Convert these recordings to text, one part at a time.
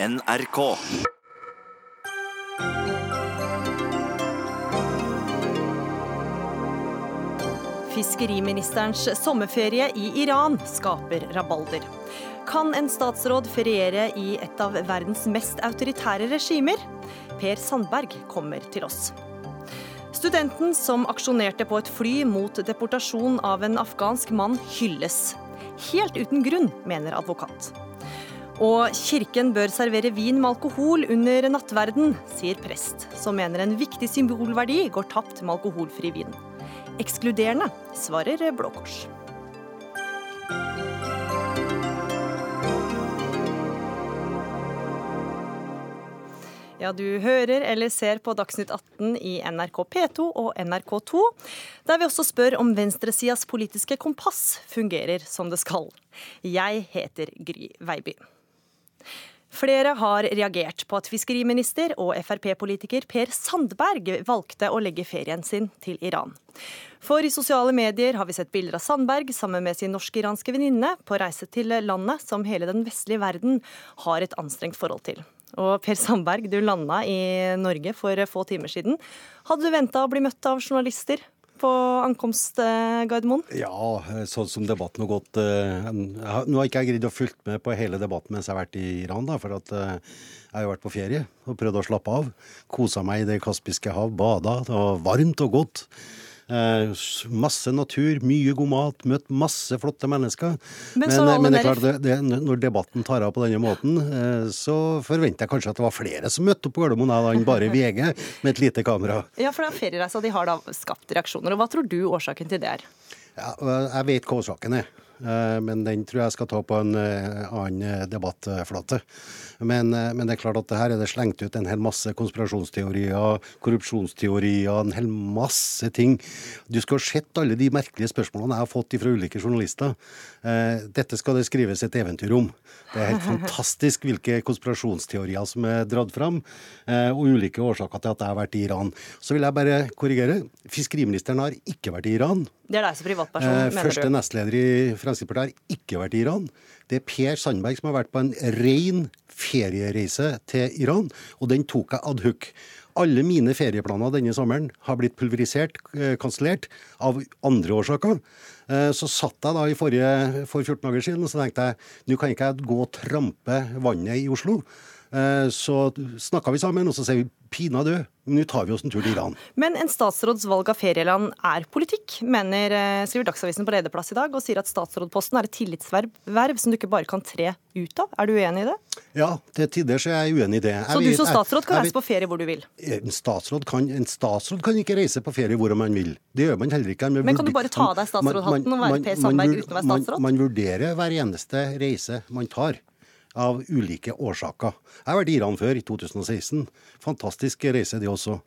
NRK. Fiskeriministerens sommerferie i Iran skaper rabalder. Kan en statsråd feriere i et av verdens mest autoritære regimer? Per Sandberg kommer til oss. Studenten som aksjonerte på et fly mot deportasjon av en afghansk mann, hylles. Helt uten grunn, mener advokat. Og kirken bør servere vin med alkohol under nattverden, sier prest, som mener en viktig symbolverdi går tapt med alkoholfri vin. Ekskluderende, svarer Blå Kors. Ja, du hører eller ser på Dagsnytt 18 i NRK P2 og NRK2, der vi også spør om venstresidas politiske kompass fungerer som det skal. Jeg heter Gry Veiby. Flere har reagert på at fiskeriminister og Frp-politiker Per Sandberg valgte å legge ferien sin til Iran. For i sosiale medier har vi sett bilder av Sandberg sammen med sin norsk-iranske venninne på reise til landet som hele den vestlige verden har et anstrengt forhold til. Og Per Sandberg, du landa i Norge for få timer siden. Hadde du venta å bli møtt av journalister på ankomst, Gardermoen? Ja, sånn som debatten har gått eh, Nå har ikke jeg greid å fulgt med på hele debatten mens jeg har vært i Iran, da, for at eh, jeg har jo vært på ferie og prøvd å slappe av. Kosa meg i Det kaspiske hav, bada. Det var varmt og godt. Eh, masse natur, mye god mat, møtt masse flotte mennesker. Men, Men, eh, men det er klart, det, det, når debatten tar av på denne måten, eh, så forventer jeg kanskje at det var flere som møtte opp på Gardermoen enn bare VG med et lite kamera. Ja, for den feriereisa de har da skapt reaksjoner. Og hva tror du årsaken til det er? Ja, jeg vet hva årsaken er, men den tror jeg skal ta på en eh, annen eh, debattflate. Men, eh, men det er klart at her er det slengt ut en hel masse konspirasjonsteorier, korrupsjonsteorier, en hel masse ting. Du skulle ha sett alle de merkelige spørsmålene jeg har fått fra ulike journalister. Eh, Dette skal det skrives et eventyr om. Det er helt fantastisk hvilke konspirasjonsteorier som er dratt fram, eh, og ulike årsaker til at jeg har vært i Iran. Så vil jeg bare korrigere. Fiskeriministeren har ikke vært i Iran. Det er deg som privatperson, Eh, mener Første du? nestleder i Fremskrittspartiet har ikke vært i Iran. Det er Per Sandberg som har vært på en ren feriereise til Iran, og den tok jeg ad hoc. Alle mine ferieplaner denne sommeren har blitt pulverisert, eh, kansellert, av andre årsaker. Eh, Så satt jeg da i forrige, for 14 dager siden og så tenkte jeg nå kan ikke jeg gå og trampe vannet i Oslo. Eh, Så snakka vi sammen, og så sier vi pinadø, nå tar vi oss en tur til Iran. Men en statsråds valg av ferieland er politikk, mener, eh, skriver Dagsavisen på lederplass i dag, og sier at statsrådposten er et tillitsverv som du ikke bare kan tre ut av. Er du uenig i det? Ja, til tider så er jeg uenig i det. Jeg Så du som statsråd kan jeg reise på ferie hvor du vil? En statsråd, kan, en statsråd kan ikke reise på ferie hvor man vil. Det gjør man heller ikke. Man Men kan du bare ta av deg statsrådhatten og være man- Per Sandberg uten å være man- statsråd? Man, vurderer hver eneste reise man tar. Av ulike årsaker. Jeg har vært i Iran før, i 2016. Fantastisk reise, det også.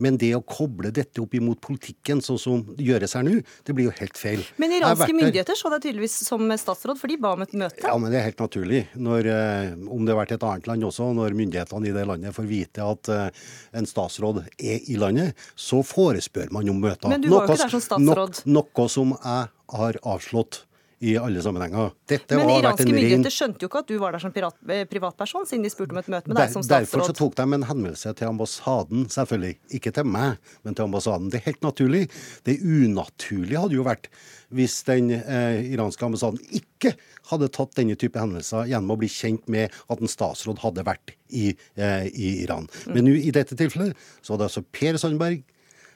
Men det å koble dette opp imot politikken, sånn som det gjøres her nå, det blir jo helt feil. Men iranske myndigheter så deg tydeligvis som statsråd, for de ba om et møte. ja, men det er helt naturlig. Når, eh, om det har vært et annet land også, når myndighetene i det landet får vite at eh, en statsråd er i landet, så forespør man om møter. Men du var jo ikke der som statsråd. Noe, noe som jeg har avslått i alle sammenhenger. Dette Men iranske myndigheter skjønte jo ikke at du var der som pirat, eh, privatperson, siden de spurte om et møte med deg som statsråd. derfor så tok de en henvendelse til ambassaden, selvfølgelig. Ikke til meg, men til ambassaden. Det er helt naturlig. Det unaturlige hadde jo vært hvis den eh, iranske ambassaden ikke hadde tatt denne type hendelser gjennom å bli kjent med at en statsråd hadde vært i, eh, i Iran. Men nå, i dette tilfellet så var det altså Per Sandberg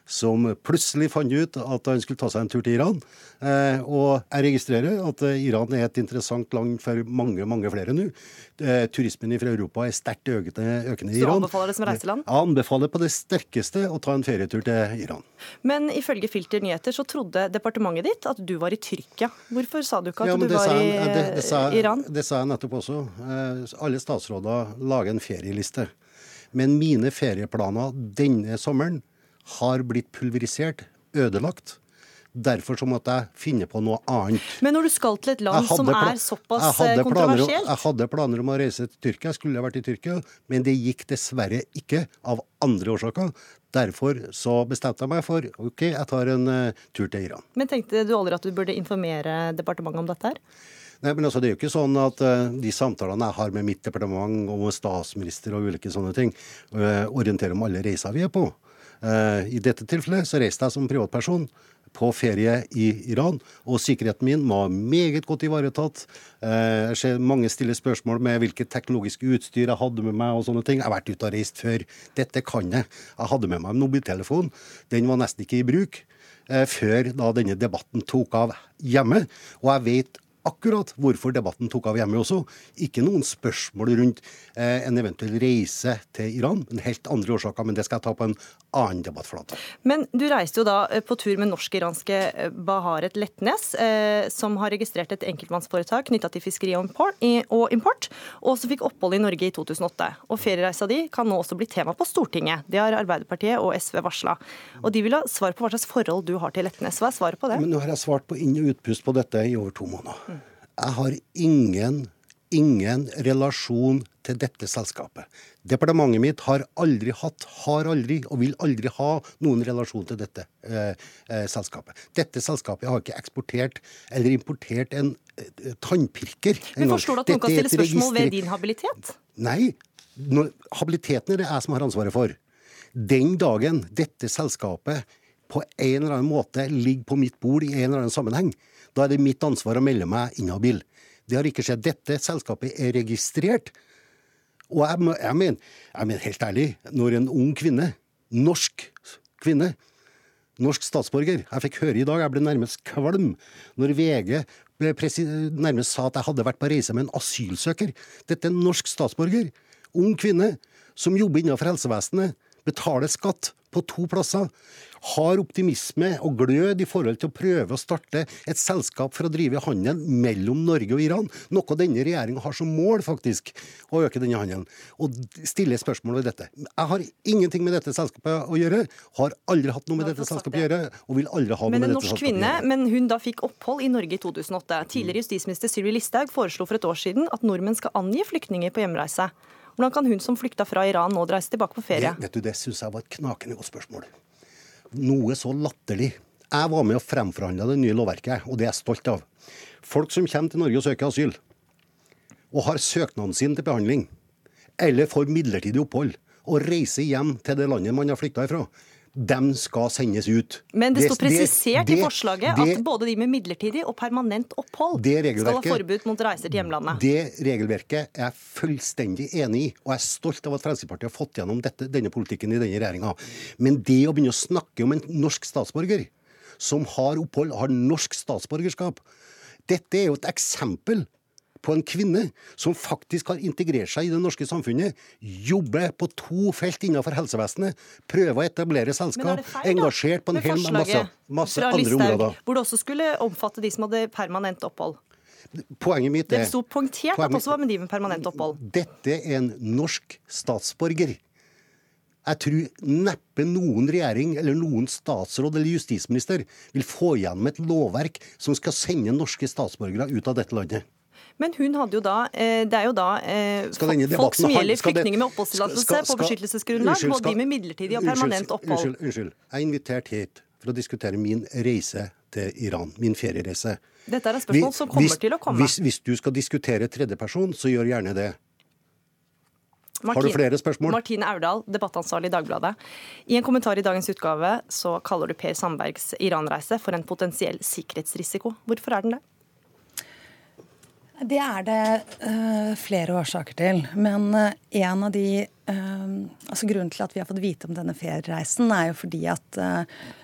som plutselig fant ut at han skulle ta seg en tur til Iran. Eh, og jeg registrerer at eh, Iran er et interessant land for mange mange flere nå. Eh, turismen fra Europa er sterkt økende, økende i Så du anbefaler det som reiseland? Jeg anbefaler på det sterkeste å ta en ferietur til Iran. Men ifølge Filter Nyheter så trodde departementet ditt at du var i Tyrkia. Hvorfor sa du ikke at Ja, du var sa i det, det, sa, Iran? det sa jeg nettopp også. Eh, alle statsråder lager en ferieliste. Men mine ferieplaner denne sommeren har blitt pulverisert, ødelagt. Derfor så måtte jeg finne på noe annet. Men når du skal til et land som er såpass kontroversielt? eh, planer om- kontroversielt Jeg hadde planer om å reise til Tyrkia, jeg skulle vært i Tyrkia, men det gikk dessverre ikke, av andre årsaker. Derfor så bestemte jeg meg for OK, jeg tar en uh, tur til Iran. Men tenkte du aldri at du burde informere departementet om dette her? Nei, men altså, Det er jo ikke sånn at uh, de samtalene jeg har med mitt departement og med statsminister og ulike sånne ting, uh, orienterer om alle reiser vi er på. Uh, I dette tilfellet så reiste jeg som privatperson på ferie i Iran, og sikkerheten min var meget godt ivaretatt. Jeg ser mange stiller spørsmål med hvilket teknologisk utstyr jeg hadde med meg og sånne ting. Jeg har vært ute og reist før. Dette kan jeg. Jeg hadde med meg en mobiltelefon. Den var nesten ikke i bruk før da denne debatten tok av hjemme. Og jeg vet akkurat hvorfor debatten tok av hjemme også. Ikke noen spørsmål rundt eh, en eventuell reise til Iran, men helt andre årsaker. Men det skal jeg ta på en annen debattflate. Men du reiste jo da eh, på tur med norsk-iranske eh, Baharet Letnes, eh, som har registrert et enkeltmannsforetak knytta til fiskeri og import, og som fikk opphold i Norge i 2008. Og feriereisa di kan nå også bli tema på Stortinget. Det har Arbeiderpartiet og SV varsla. Og de vil ha svar på hva slags forhold du har til Letnes. Hva er svaret på det? Men nå har jeg svart på inn- og utpust på dette i over to måneder. Jeg har ingen, ingen relasjon til dette selskapet. Departementet mitt har aldri hatt, har aldri og vil aldri ha noen relasjon til dette eh, eh, selskapet. Dette selskapet har ikke eksportert eller importert en eh, tannpirker. Men Forstår du at noen kan stille spørsmål ved din habilitet? Nei. Når, habiliteten er det jeg som har ansvaret for. Den dagen dette selskapet på en eller annen måte ligger på mitt bord i en eller annen sammenheng, da er det mitt ansvar å melde meg inhabil. Det har ikke skjedd. Dette selskapet er registrert. Og jeg, jeg, mener, jeg helt ærlig, når en ung kvinne, norsk kvinne, norsk statsborger Jeg fikk høre i dag, jeg ble nærmest kvalm, når VG nærmest sa at jeg hadde vært på reise med en asylsøker. Dette er en norsk statsborger. Ung kvinne som jobber innenfor helsevesenet, betaler skatt på to plasser har optimisme og glød i forhold til å prøve å starte et selskap for å drive handel mellom Norge og Iran. Noe denne regjeringa har som mål, faktisk, å øke denne handelen. Og stille spørsmål ved dette. Jeg har ingenting med dette selskapet å gjøre. Har aldri hatt noe med dette selskapet å gjøre, og vil aldri ha noe med dette selskapet å gjøre. Men hun da fikk opphold i Norge i 2008. Tidligere justisminister Sylvi Listhaug foreslo for et år siden at nordmenn skal angi flyktninger på hjemreise. Hvordan kan hun som flykta fra Iran nå reise tilbake på ferie? Det, vet du, det syns jeg var et knakende godt spørsmål noe så latterlig. Jeg var med og fremforhandla det nye lovverket, og det er jeg stolt av. Folk som kommer til Norge og søker asyl, og har søknaden sin til behandling, eller får midlertidig opphold, og reiser hjem til det landet man har flykta ifra, de skal sendes ut. Men det står presisert det, det, i forslaget det, at både de med midlertidig og permanent opphold skal ha forbud mot reiser til hjemlandet. Det regelverket er jeg fullstendig enig i, og jeg er stolt av at Fremskrittspartiet har fått gjennom dette, denne politikken i denne regjeringa. Men det å begynne å snakke om en norsk statsborger som har opphold, har norsk statsborgerskap, dette er jo et eksempel på en kvinne som faktisk har integrert seg i det norske samfunnet, jobber på to felt innenfor helsevesenet, prøver å etablere selskap, engasjert på en hel masse, masse andre Listhaug, områder. Hvor det også skulle omfatte de som hadde permanent opphold. Poenget mitt er Det sto poengtert at også var med de med permanent opphold. Dette er en norsk statsborger. Jeg tror neppe noen regjering eller noen statsråd eller justisminister vil få gjennom et lovverk som skal sende norske statsborgere ut av dette landet. Men hun hadde jo da eh, Det er jo da eh, folk som gjelder flyktninger med oppholdstillatelse på beskyttelsesgrunnlag, både de med midlertidig og permanent opphold. Unnskyld, unnskyld. Jeg er invitert hit for å diskutere min reise til Iran. Min feriereise. Dette er et spørsmål som kommer hvis, til å komme. Hvis, hvis du skal diskutere tredjeperson, så gjør gjerne det. Martin, Har du flere spørsmål? Martine Aurdal, debattansvarlig i Dagbladet. I en kommentar i dagens utgave så kaller du Per Sandbergs Iran-reise for en potensiell sikkerhetsrisiko. Hvorfor er den det? Det er det uh, flere årsaker til. Men uh, en av de uh, altså Grunnen til at vi har fått vite om denne feriereisen, er jo fordi at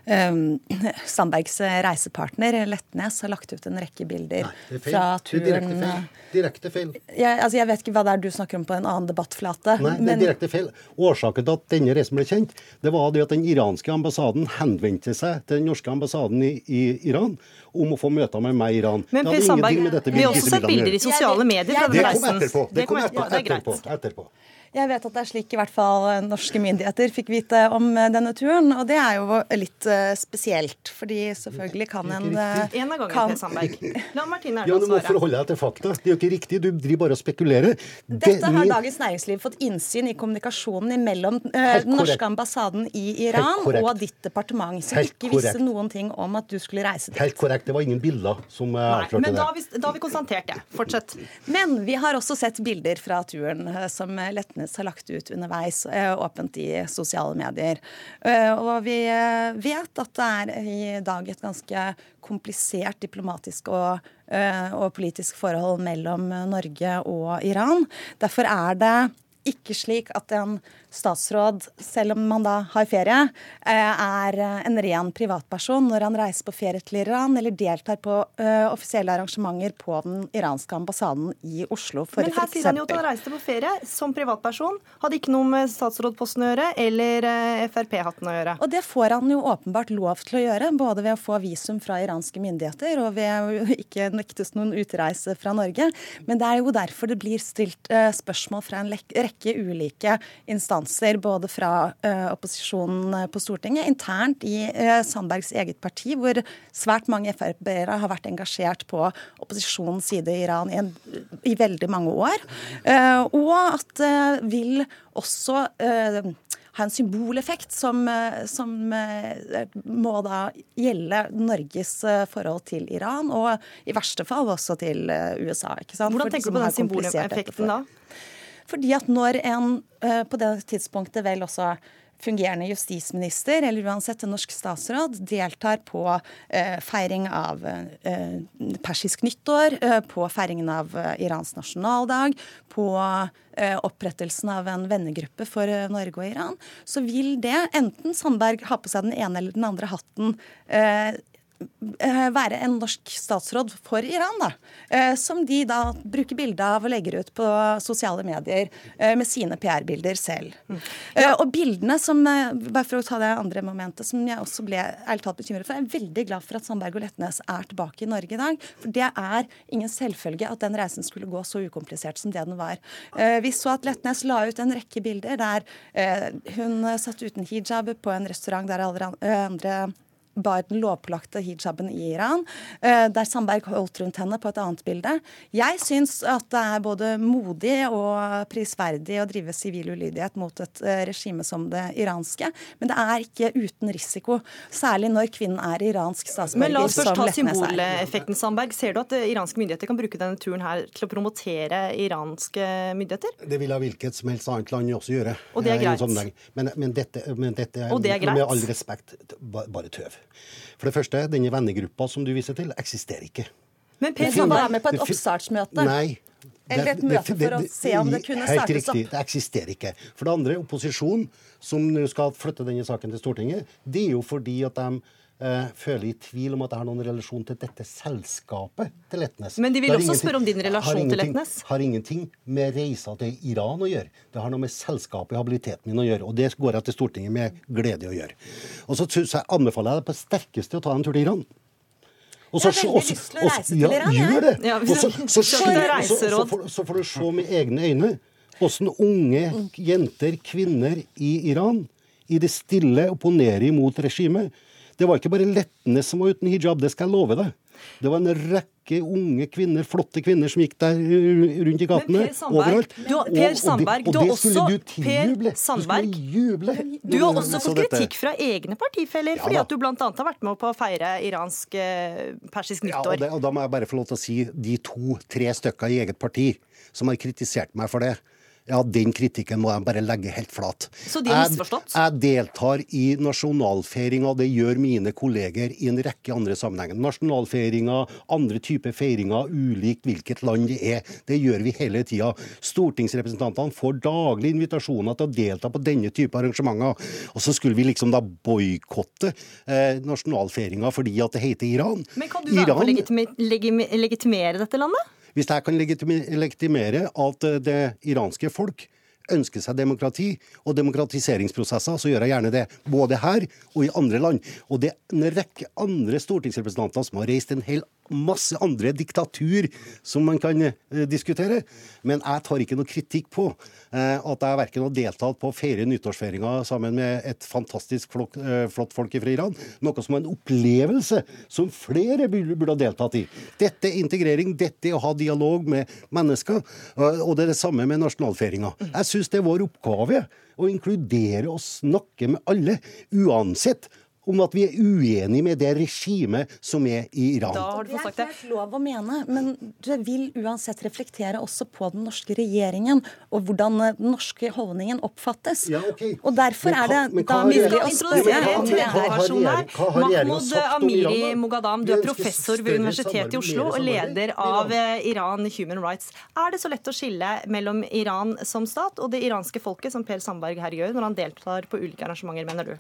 Sandbergs reisepartner Letnes har lagt ut en rekke bilder Nei, fra turen. Det er direkte feil. Direkte feil. Jeg, altså jeg vet ikke hva det er du snakker om på en annen debattflate. Nei, det er direkte feil. Årsaken til at denne reisen ble kjent, det var det at den iranske ambassaden henvendte seg til den norske ambassaden i, i Iran om å få møter med meg i Iran. Men Per Sandberg, vi har også sett bilder i sosiale medier fra den reisen. Det kom etterpå. Det kom etterpå. etterpå, etterpå. Jeg vet at det er slik i hvert fall norske myndigheter fikk vite om eh, denne turen. Og det er jo litt uh, spesielt, fordi selvfølgelig kan en uh, En av gangene, Per Sandberg. La Martine Ja, Erdal Du må forholde deg til fakta. Det er jo ikke riktig. Du driver bare og spekulerer. Dette har min- Dagens Næringsliv fått innsyn i kommunikasjonen mellom den norske ambassaden i Iran og ditt departement, som Helt ikke visste noen ting om at du skulle reise dit. Helt korrekt. Det var ingen bilder som eh, avslørte men da det. har, vi, da har vi konstatert det. Fortsett. Men vi har også sett bilder fra turen som som Letnes har lagt ut underveis, eh, åpent i sosiale medier. Eh, Og vi eh, vet at det er i dag et ganske komplisert diplomatisk og, og politisk forhold mellom Norge og Iran. Derfor er det ikke slik at en statsråd, selv om man da har ferie, eh, er en ren privatperson når han reiser på ferie til Iran eller deltar på eh, offisielle arrangementer på den iranske ambassaden i Oslo. For Men her sier han jo at han reiste på ferie som privatperson. Hadde ikke noe med statsrådposten å gjøre eller eh, Frp-hatten å gjøre. Og det får han jo åpenbart lov til å gjøre, både ved å få visum fra iranske myndigheter og ved å ikke nektes noen utreise fra Norge. Men det er jo derfor det blir stilt eh, spørsmål fra en lek- rekke ulike instanser, både fra eh, opposisjonen eh, på Stortinget, internt i eh, Sandbergs eget parti, hvor svært mange Frp-ere har vært engasjert på opposisjonens side i Iran i, en, i veldig mange år. Og at det vil også ha en symboleffekt som, som må da gjelde Norges forhold til Iran, og i verste fall også til USA. Hvordan tenker du på den symboleffekten da? Fordi at når en eh, på det tidspunktet vel også fungerende justisminister, eller uansett en norsk statsråd, deltar på eh, feiring av eh, persisk nyttår, eh, på feiringen av eh, Irans nasjonaldag, på eh, opprettelsen av en vennegruppe for Norge og Iran, så vil det, enten Sandberg har på seg den ene eller den andre hatten, være en norsk statsråd for Iran, da. Eh, Som de da bruker bilde av og legger ut på sosiale medier eh, med sine PR-bilder selv. Ja. Og bildene som eh, Bare for å ta det andre momentet som jeg også ble ærlig talt bekymret for. Jeg er veldig glad for at Sandberg og Letnes er tilbake i Norge i dag. For det er ingen selvfølge at den reisen skulle gå så ukomplisert som det den var. Eh, Vi så at Letnes la ut en rekke bilder der eh, hun satt uten hijab på en restaurant der alle eh, andre bar den lovpålagte hijaben i Iran, eh, der Sandberg holdt rundt henne på et annet bilde. Jeg syns at det er både modig og prisverdig å drive sivil ulydighet mot et eh, regime som det iranske, men det er ikke uten risiko. Særlig når kvinnen er iransk statsborger. Men la oss først ta symboleffekten, Sandberg. Ser du at eh, iranske myndigheter kan bruke denne turen her til å promotere iranske myndigheter? Det vil da hvilket som helst annet land også gjøre. Og det er greit. Men, men, dette, men dette Og det er greit? med all respekt bare tøv. For det første, denne vennegruppa som du viser til, eksisterer ikke. Men Per kan være med på et oppstartsmøte. Nei. Eller et møte for å se om det kunne startes opp. Helt riktig, det eksisterer ikke. For det andre, opposisjonen, som nå skal flytte denne saken til Stortinget, det er jo fordi at de eh, føler i tvil om at det har noen relasjon til dette selskapet til Letnes. Men de vil også spørre om din relasjon til Letnes? Har ingenting med reisa til Iran å gjøre. Det har noe med selskapet i habiliteten min å gjøre. Og det går jeg til Stortinget med glede å gjøre. Og så jeg anbefaler jeg deg på det sterkeste å ta en tur til Iran. Og Jeg har veldig lyst til å reise til Iran, jeg. Det! Ja, Og så- så så så- så så får du se med egne øyne hvordan unge jenter, kvinner i Iran, i det stille opponerer imot regimet. Det var ikke bare Letnes som var uten hijab, det skal jeg love deg. Det var en rekke unge kvinner, flotte kvinner, som gikk der uh, rundt i gatene. Per Sandberg, overalt. du har- Og- og det- og det skulle du tiljuble. Du skulle juble. du har også fått kritikk fra egne partifeller, Ja fordi at du bl.a. har vært med på å feire iransk persisk persisk Ja, og, nyttår. det, og da må jeg bare få lov til å si de to-tre stykker i eget parti som har kritisert meg for det. Ja, Den kritikken må jeg bare legge helt flat. Så de er misforstått? Jeg deltar i nasjonalfeiringa, det gjør mine kolleger i en rekke andre sammenhenger. Nasjonalfeiringa, andre typer feiringer, ulikt hvilket land det er. Det gjør vi hele tida. Stortingsrepresentantene får daglig invitasjoner til å delta på denne type arrangementer. Og så skulle vi liksom da boikotte eh, nasjonalfeiringa fordi at det heter Iran. Men kan du være med å legitimere dette landet? Hvis jeg kan legitimere at eh, det iranske folk ønsker seg demokrati og demokratiseringsprosesser, så gjør jeg gjerne det. Både her og i andre land. Og det er en rekke andre stortingsrepresentanter som har reist en hel masse andre diktatur som man kan eh, diskutere. Men jeg tar ikke noe kritikk på eh, at jeg verken har deltatt på å feire nyttårsfeiringa sammen med et fantastisk flott, eh, flott folk fra Iran, noe som er en opplevelse som flere burde, ha deltatt i. Dette er integrering, dette er å ha dialog med mennesker, og det er det samme med nasjonalfeiringa. Jeg syns det er vår oppgave å inkludere og snakke med alle, uansett om at vi er uenige med det regimet som er i Iran. Da har du fått sagt det. Det er lov å mene, men det vil uansett reflektere også på den norske regjeringen og hvordan den norske holdningen oppfattes. Ja, okay. Og derfor hva, er det da mulig å spørre Mahmoud Amiri Mogadam, du er professor ved Universitetet i Oslo og leder av eh, Iran Human Rights. Er det så lett å skille mellom Iran som stat og det iranske folket, som Per Sandberg her gjør, når han deltar på ulike arrangementer, mener du?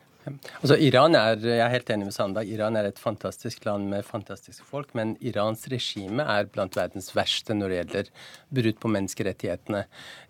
Altså, Iran er, Jeg er helt enig med Sandberg. Iran er et fantastisk land med fantastiske folk, men Irans regime er blant verdens verste når det gjelder brudd på menneskerettighetene.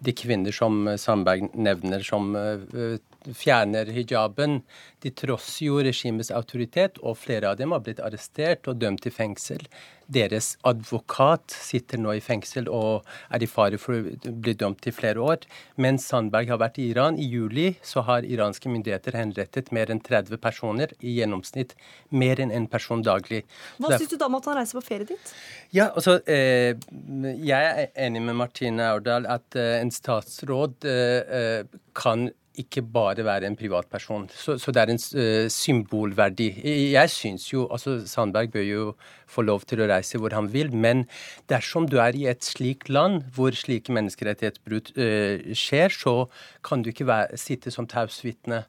De kvinner som Sandberg nevner, som uh, fjerner hijaben, de trosser jo regimets autoritet, og flere av dem har blitt arrestert og dømt til fengsel. Deres advokat sitter nå i fengsel og er i fare for å bli dømt til flere år. Mens Sandberg har vært i Iran. I juli så har iranske myndigheter henrettet mer enn 30 personer, i gjennomsnitt mer enn én en person daglig. Hva syns du da om at han reiser på ferie dit? Ja, altså, eh, Jeg er enig med Martine Aurdal at eh, en statsråd eh, eh kan ikke bare være en privatperson. Så, så det er en uh, symbolverdi. Jeg syns jo altså Sandberg bør jo få lov til å reise hvor han vil, men dersom du er i et slikt land hvor slike menneskerettighetsbrudd uh, skjer, så kan du ikke være, sitte som tausvitne.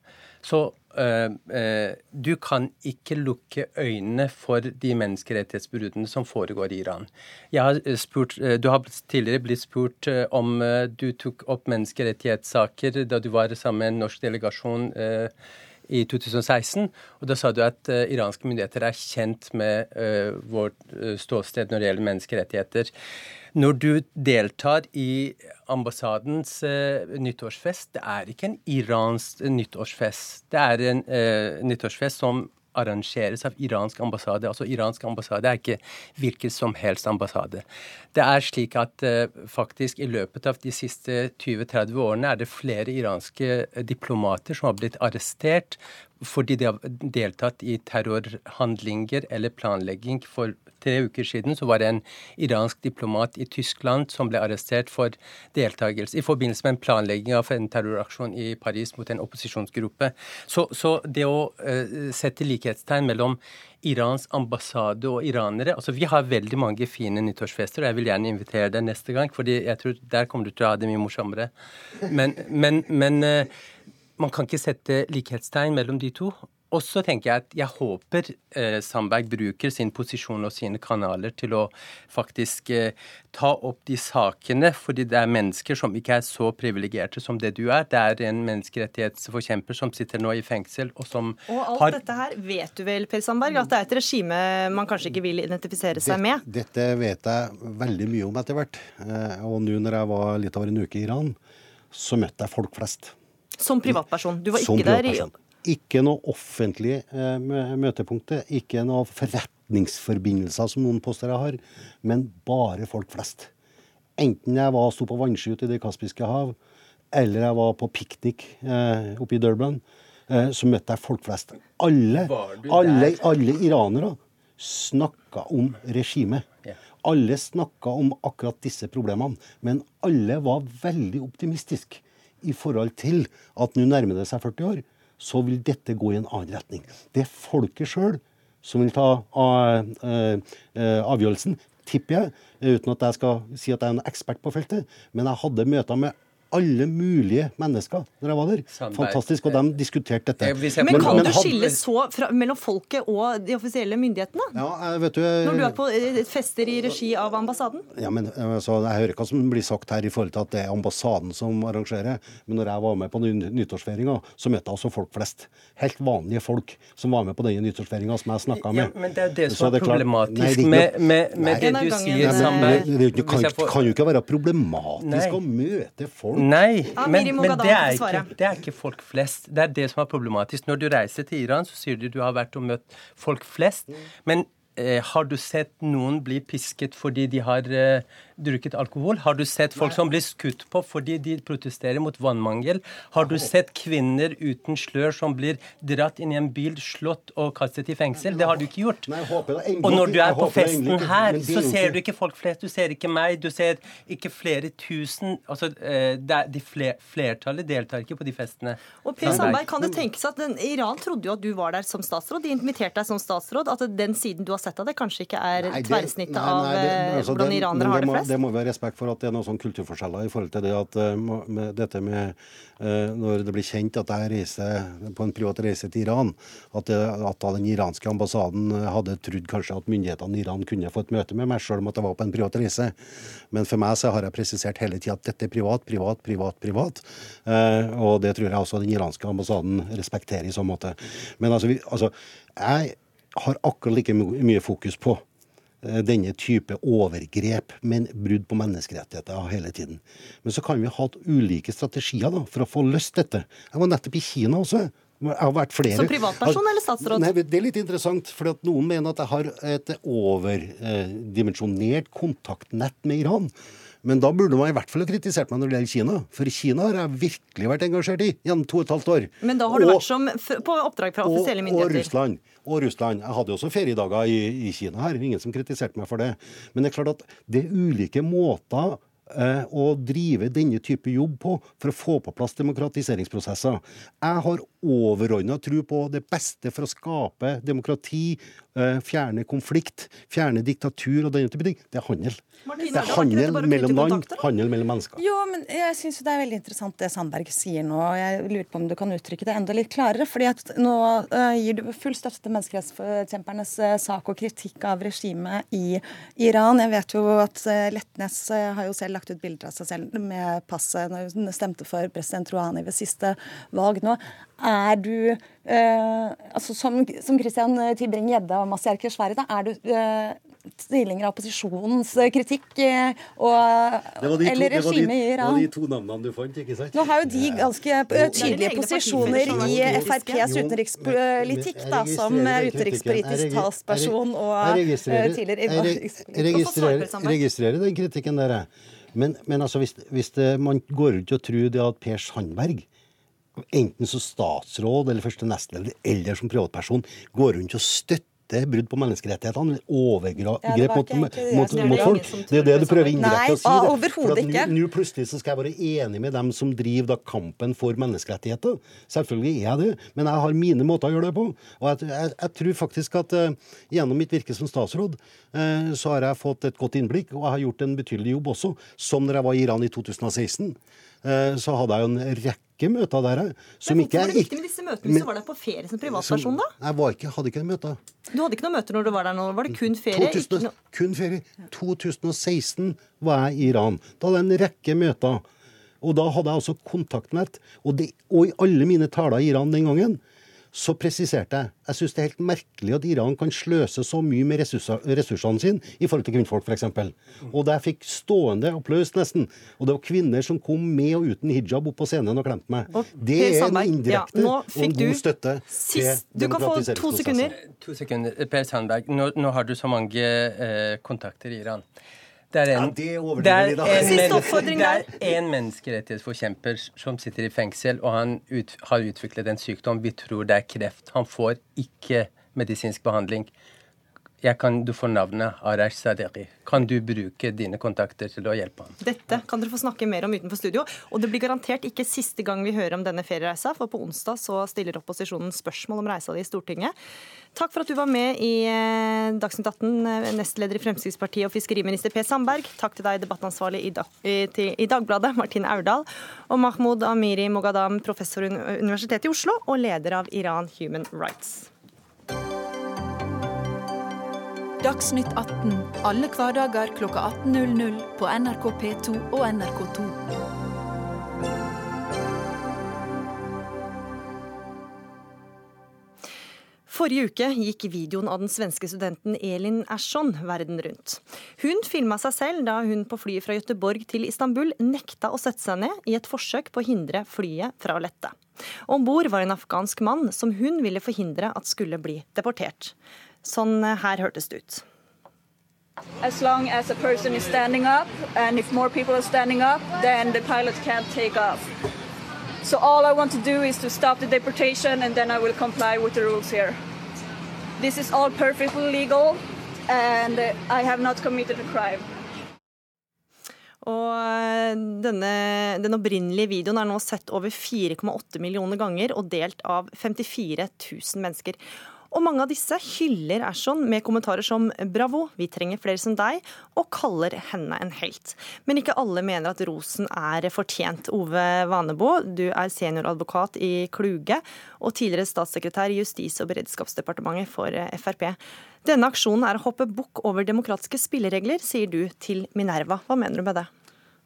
Så Uh, uh, du kan ikke lukke øynene for de menneskerettighetsbruddene som foregår i Iran. Har spurt, uh, du har tidligere blitt spurt om du tok opp menneskerettighetssaker da du var sammen med en norsk delegasjon i 2016. Og da sa du at iranske myndigheter er kjent med vårt ståsted når det gjelder menneskerettigheter. Når du deltar i ambassadens uh, nyttårsfest, det er ikke en iransk nyttårsfest. Det er en uh, nyttårsfest som arrangeres av iransk ambassade. Altså iransk ambassade er ikke hvilken som helst ambassade. Det er slik at uh, faktisk i løpet av de siste 20-30 årene er det flere iranske diplomater som har blitt arrestert fordi de har deltatt i terrorhandlinger eller planlegging. For tre uker siden så var det en iransk diplomat i Tyskland som ble arrestert for deltakelse i forbindelse med en planlegging av en terroraksjon i Paris mot en opposisjonsgruppe. Så, så det å uh, sette likhetstegn mellom Irans ambassade og iranere altså Vi har veldig mange fine nyttårsfester, og jeg vil gjerne invitere deg neste gang, fordi jeg tror der kommer du til å ha det mye morsommere. Men, men, men uh, man kan ikke sette likhetstegn mellom de to. Og så tenker jeg at jeg håper eh, Sandberg bruker sin posisjon og sine kanaler til å faktisk eh, ta opp de sakene, fordi det er mennesker som ikke er så privilegerte som det du er. Det er en menneskerettighetsforkjemper som sitter nå i fengsel, og som har Og alt har... dette her vet du vel, Per Sandberg, at det er et regime man kanskje ikke vil identifisere seg med? Dette vet jeg veldig mye om etter hvert. Eh, og nå når jeg var litt over en uke i Iran, så møtte jeg folk flest. Som privatperson? Du var ikke der i Ikke noe offentlig møtepunkt, ikke noe forretningsforbindelser som noen påstår jeg har, men bare folk flest. Enten jeg var sto på vannski ute i Det kaspiske hav, eller jeg var på piknik eh, oppe i Durban, eh, så møtte jeg folk flest. Alle, alle, alle iranere snakka om regimet. Alle snakka om akkurat disse problemene, men alle var veldig optimistiske i forhold til at nå nærmer det seg 40 år, så vil dette gå i en annen retning. Det er folket sjøl som vil ta uh, uh, avgjørelsen, tipper jeg, uten at jeg skal si at jeg er en ekspert på feltet. Men jeg hadde møter med alle mulige mennesker når jeg var der. Fantastisk. Og de diskuterte dette. Men, men kan men, du skille så fra, mellom folket og de offisielle myndighetene? Ja, vet du, Når du er på eh, fester i regi av ambassaden? Ja, men altså, Jeg hører hva som blir sagt her i forhold til at det er ambassaden som arrangerer. Men når jeg var med på nyttårsfeiringa, så møtte jeg også folk flest. Helt vanlige folk som var med på denne nyttårsfeiringa som jeg snakka med. Ja, men det er det som er problematisk med, med, med det du sier, Sandberg. Det kan, kan jo ikke være problematisk å møte folk Nei, men, men det, er ikke, det, er ikke, folk flest. Det er det som er problematisk. Når du reiser til Iran, så sier du du har vært og møtt folk flest. Men har du sett noen bli pisket fordi de har eh, drukket alkohol? Har du sett folk som blir skutt på fordi de protesterer mot vannmangel? Har du sett kvinner uten slør som blir dratt inn i en bil, slått og kastet i fengsel? Det har du ikke gjort. Og når du er på festen her, er så ser du ikke folk flest. Du ser ikke meg, du ser ikke flere tusen Altså, eh, de flertallet deltar ikke på de festene. Og Per Sandberg, kan det tenkes at den, Iran trodde jo at du var der som statsråd. De inviterte deg som statsråd. At den siden du har sett av det, kanskje ikke er Nei, det- tverrsnittet nei, av nei, det- eh, altså, hvordan det- iranere har det må, flest? Det må vi ha respekt for at det er noen sånn kulturforskjeller i forhold til det at eh, med dette med eh, Når det blir kjent at jeg reiser på en privat reise til Iran, at, at den iranske ambassaden hadde trodd kanskje at myndighetene i Iran kunne få et møte med meg, selv om at jeg var på en privat reise. Men for meg så har jeg presisert hele tida at dette er privat, privat, privat, privat. Og det tror jeg også den iranske ambassaden respekterer i så måte. Men altså, vi, altså jeg har akkurat like my- mye fokus på eh, denne type overgrep, men brudd på menneskerettigheter hele tiden. Men så kan vi ha hatt ulike strategier da, for å få løst dette. Jeg var nettopp i Kina også. Jeg har vært flere. Som privatperson eller statsråd? Nei, Det er litt interessant, for noen mener at jeg har et overdimensjonert kontaktnett med Iran. Men da burde man i hvert fall ha kritisert meg når det gjelder Kina. For Kina har jeg virkelig vært engasjert i gjennom to og et halvt år. Men da har du Og- vært som på oppdrag fra offisielle myndigheter? og. Russland. Og Russland. Jeg hadde jo også feriedager i, i Kina her. Ingen som kritiserte meg for det. Men det er klart at det er ulike måter eh, å drive denne type jobb på for å få på plass demokratiseringsprosesser. Jeg har overordna tro på det beste for å skape demokrati, eh, fjerne konflikt, fjerne diktatur og den type ting. Det er handel. Martine, det er handel mellom land, handel mellom mennesker. Jo, men jeg syns det er veldig interessant det Sandberg sier nå. og Jeg lurer på om du kan uttrykke det enda litt klarere. fordi at nå eh, gir du full støtte til menneskerettsforkjempernes uh, sak og kritikk av regimet i Iran. Jeg vet jo at Letnes eh, har jo selv lagt ut bilder av seg selv med passet når hun stemte for president Rouhani ved siste valg nå. Er du eh, altså Som, som Christian Tybring-Gjedde og Mazyar Keshvari, da er du eh, tilhenger av opposisjonens eh, kritikk eh, og, eller regimet i Iran? to navnene du fant, ikke sant? Nå har jo de ganske eh, tydelige posisjoner i FrPs utenrikspolitikk, da, som utenrikspolitisk talsperson og eh, tidligere på det, registrerer, den kritikken der. jeg. Men, men altså, hvis, hvis det, man går rundt og tror det at Per Sandberg, enten som statsråd eller første nestleder eller som privatperson, går rundt og støtter brudd på menneskerettighetene overgrep Ja, mot, mot, mot, mot folk. Det er det du prøver indirekte å si. det. overhodet ikke. nå- Nå plutselig så skal jeg være enig med dem som driver da kampen for menneskerettigheter. Selvfølgelig er jeg det, men jeg har mine måter å gjøre det på. Og jeg, jeg, jeg tror faktisk at uh, gjennom mitt virke som statsråd, uh, så har jeg fått et godt innblikk, og jeg har gjort en betydelig jobb også. Som når jeg var i Iran i 2016, eh, så hadde jeg jo en rekke møter der, jeg, som ikke er med disse møtene hvis du var der på ferie som privatperson, da? Jeg var ikke, hadde ikke møter. Du hadde ikke noe møter når du var der nå? Var det kun ferie? Ikke 2000, noe... kun ferie. 2016 var jeg i Iran. Da hadde jeg en rekke møter. Og da hadde jeg også kontaktnett. Og, det, og i alle mine taler i Iran den gangen, så presiserte jeg jeg syns det er helt merkelig at Iran kan sløse så mye med ressurser, ressursene sine i forhold til kvinnfolk, f.eks. Og da jeg fikk stående applaus, nesten. Og det var kvinner som kom med og uten hijab opp på scenen og klemte meg. Og Det er en indirekte ja, og en god støtte Sist, til du kan få to sekunder. To sekunder. Per Sandberg, nå, nå har du så mange eh, kontakter i Iran. Det er en, Ja, det overdriver vi da. en Siste men- oppfordring det en menneskerettighetsforkjemper som sitter i fengsel, og han ut, har utviklet en sykdom. Vi tror det er kreft. Han får ikke medisinsk behandling. Kan, Du får navnet Arash Saderi. Kan du bruke dine kontakter til å hjelpe ham? Dette kan dere få snakke mer om utenfor studio. Og det blir garantert ikke siste gang vi hører om denne feriereisa, for på onsdag så stiller opposisjonen spørsmål om reisa di i Stortinget. Takk for at du var med i eh, Dagsnytt 18, eh, nestleder i Fremskrittspartiet og fiskeriminister Per Sandberg. Takk til deg, debattansvarlig i, Dag i Dagbladet, Martine Aurdal. Og Mahmoud Amiri Mogadam, professor ved Universitetet i Oslo og leder av Iran Human Rights. Dagsnytt 18 alle hverdager klokka 18.00 på NRK P2 og NRK2. Forrige uke gikk videoen av den svenske studenten Elin Ersson verden rundt. Hun filma seg selv da hun på flyet fra Gøteborg til Istanbul nekta å sette seg ned i et forsøk på å hindre flyet fra å lette. Om bord var en afghansk mann som hun ville forhindre at skulle bli deportert. Sånn her hørtes det ut. As long as a person is standing up, and if more people are standing up, then the pilot can't take off. So all I want to do is to stop the deportation, and then I will comply with the rules here. This is all perfectly legal, and I have not committed a crime. Og eh, denne, Den opprinnelige videoen er nå sett over 4,8 millioner ganger og delt av 54 000 mennesker. Og mange av disse hyller Ashon med kommentarer som 'bravo, vi trenger flere som deg', og kaller henne en helt. Men ikke alle mener at rosen er fortjent. Ove Vanebo, du er senioradvokat i Kluge og tidligere statssekretær i Justis- og beredskapsdepartementet for Frp. Denne aksjonen er å hoppe bukk over demokratiske spilleregler, sier du til Minerva. Hva mener du med det?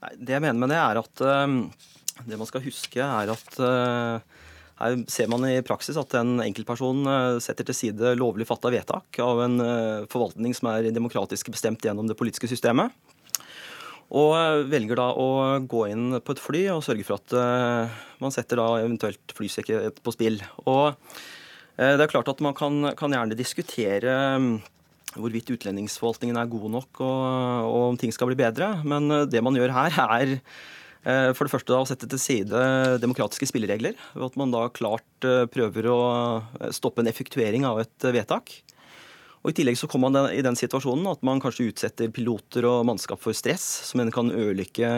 Nei, det jeg mener med det, er at uh, det man skal huske, er at uh, her ser man i praksis at en enkeltperson uh, setter til side lovlig fatta vedtak av en forvaltning som er demokratisk bestemt gjennom det politiske systemet. Og velger da å gå inn på et fly og sørge for at man setter da eventuelt flysikkerhet på spill. Og det er klart at man kan, kan gjerne diskutere hvorvidt utlendingsforvaltningen er god nok og, og, om ting skal bli bedre. Men eh, det man gjør her, er eh, for det første å sette til side demokratiske spilleregler. Ved at man da klart eh, prøver å stoppe en effektuering av et vedtak. Og I tillegg så kommer man i den situasjonen at man kanskje utsetter piloter og mannskap for stress, som en kan øke,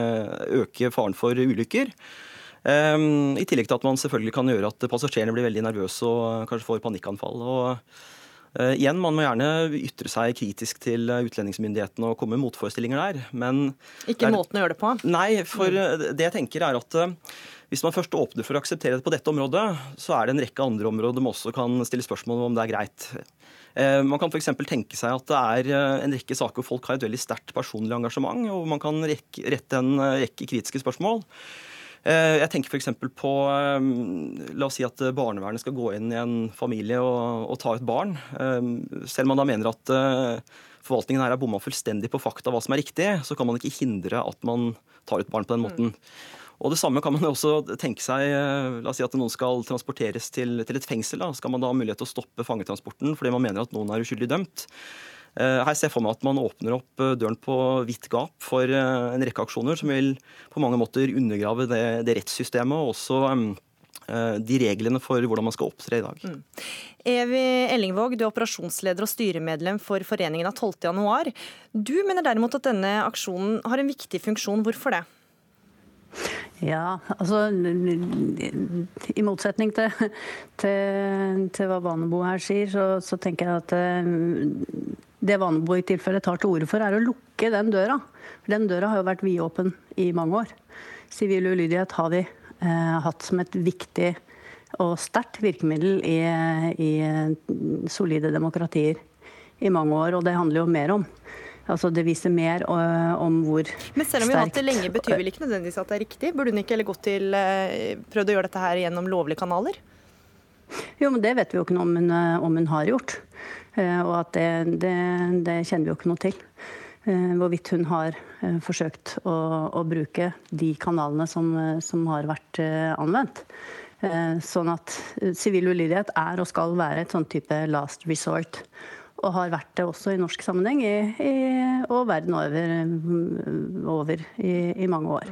øke faren for ulykker. I tillegg til at man selvfølgelig kan gjøre at passasjerene blir veldig nervøse og kanskje får panikkanfall. Og igjen, Man må gjerne ytre seg kritisk til eh, utlendingsmyndighetene og komme med motforestillinger der. men... Ikke er, måten å gjøre det på? Nei, for mm. det jeg tenker er at hvis man først åpner for å akseptere det på dette området, så er det en rekke andre områder man også kan stille spørsmål om det er greit. Man kan f.eks. tenke seg at det er en rekke saker hvor folk har et veldig sterkt personlig engasjement, og man kan rekke, rette en rekke kritiske spørsmål. Eh, jeg tenker f.eks. på eh, La oss si at barnevernet skal gå inn i en familie og, og ta ut barn. Eh, selv om man da mener at forvaltningen her er bomma fullstendig på fakta hva som er riktig, så kan man ikke hindre at man tar ut barn på den måten. Og Det samme kan man også tenke seg La oss si at noen skal transporteres til, til et fengsel. Da. Skal man da ha mulighet til å stoppe fangetransporten fordi man mener at noen er uskyldig dømt? Eh, her ser jeg for meg at man åpner opp eh, døren på vidt gap for eh, en rekke aksjoner som vil på mange måter undergrave det, det rettssystemet og også de reglene for hvordan man skal opptre i dag. Mm. Evi Ellingvåg, du er operasjonsleder og styremedlem for foreningen av 12.1. Du mener derimot at denne aksjonen har en viktig funksjon. Hvorfor det? Ja, altså I motsetning til, til, til hva Vanebo her sier, så, så, tenker jeg at det Vanebo i tilfelle tar til orde for, er å lukke den døra. Den døra har jo vært vidåpen i mange år. Sivil ulydighet har vi eh, hatt som et viktig og sterkt virkemiddel i, i, solide demokratier i mange år. Og det handler jo mer om. Altså Det viser mer uh, om hvor sterkt Men selv om vi har hatt det lenge, betyr vel ikke nødvendigvis at det er riktig? Burde hun ikke gått til uh, prøvd å gjøre dette her gjennom lovlige kanaler? Jo, men det vet vi jo ikke noe om hun, om hun har gjort. Eh, og at det, det, det, kjenner vi jo ikke noe til. Eh, hvorvidt hun har eh, forsøkt å, å bruke de kanalene som, som, har vært anvendt. Sånn at sivil ulydighet er og skal være et sånn type last resort. Og har vært det også i norsk sammenheng i, i, og verden over, over i, i, mange år.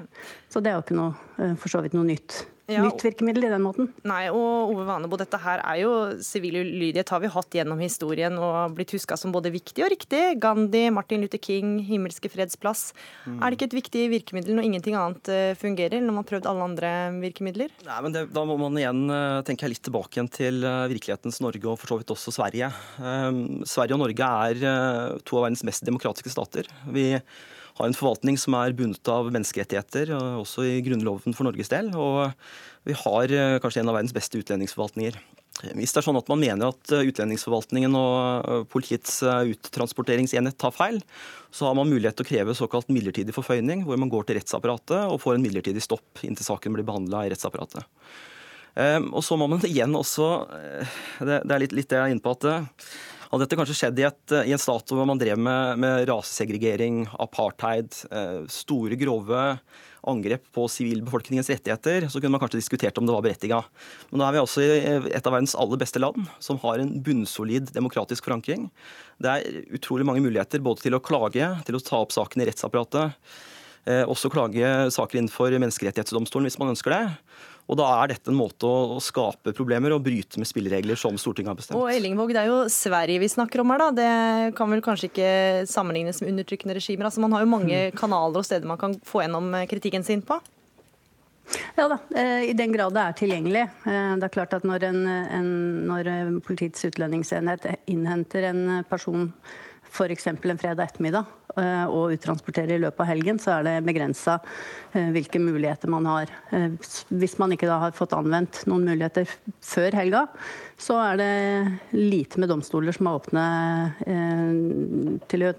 Så det er jo ikke noe, for så vidt noe nytt ja, nytt virkemiddel i den måten. Nei, og Ove Vanebo, dette her er jo sivil ulydighet har vi hatt gjennom historien og blitt huska som både viktig og riktig. Gandhi, Martin Luther King, himmelske fredsplass. Mm. Er det ikke et viktig virkemiddel når ingenting annet eh, fungerer, når man har prøvd alle andre virkemidler? Nei, men det, Da må man igjen eh, tenke litt tilbake igjen til eh, virkelighetens Norge, og for så vidt også Sverige. Um, Sverige og Norge er to av verdens mest demokratiske stater. Vi har en forvaltning som er bundet av menneskerettigheter, også i Grunnloven for Norges del. Og vi har eh, kanskje en av verdens beste utlendingsforvaltninger. Hvis det er sånn at man mener at eh, utlendingsforvaltningen og eh, politiets uttransporteringsenhet tar feil, så har man mulighet til å kreve såkalt midlertidig forføyning, hvor man går til rettsapparatet og får en midlertidig stopp inntil saken blir behandla i rettsapparatet. Og så må man igjen også Det er litt, litt det jeg er inne på, at Hadde dette kanskje skjedd i, et, i en stat hvor man drev med, med rasesegregering, apartheid, eh, store, grove angrep på sivilbefolkningens rettigheter, så kunne man kanskje diskutert om det var berettiga. Men nå er vi altså i et av verdens aller beste land, som har en bunnsolid demokratisk forankring. Det er utrolig mange muligheter både til å klage, til å ta opp saken i rettsapparatet, eh, også klage saker innenfor Menneskerettighetsdomstolen hvis man ønsker det. Og da er dette en måte å, skape problemer og bryte med spilleregler som Stortinget har bestemt. Og Ellingvåg, det er jo Sverige vi snakker om her, da. Det kan vel kanskje ikke sammenlignes med undertrykkende regimer. Altså, man har jo mange mm. kanaler og steder man kan få gjennom eh, kritikken sin på. Ja da, eh, i den grad det er tilgjengelig. Eh, det er klart at når, en, en, når Politiets utlendingsenhet innhenter en person f.eks. en fredag ettermiddag eh, og uttransportere i løpet av helgen, så er det begrensa eh, hvilke muligheter man har. Eh, hvis man ikke da har fått anvendt noen muligheter før helga, så er det lite med domstoler som er åpne til å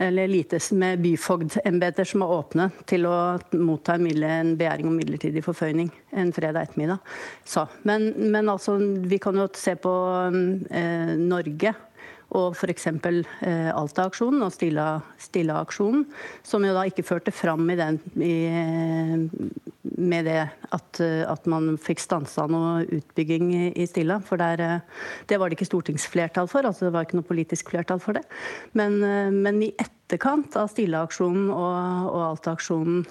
eller lite med byfogdembeter som er åpne til å motta en, begjæring om midlertidig forføyning en fredag ettermiddag. Men, men altså, vi kan jo se på eh, Norge og f.eks. Eh, Alta-aksjonen og Stilla-aksjonen, som jo da ikke førte fram i den, i, med det at, at, man fikk stansa noe utbygging i Stilla. For der, eh, det var det ikke stortingsflertall for, altså det var ikke noe politisk flertall for det. Men, eh, men i etterkant av Stilla-aksjonen og, og Alta-aksjonen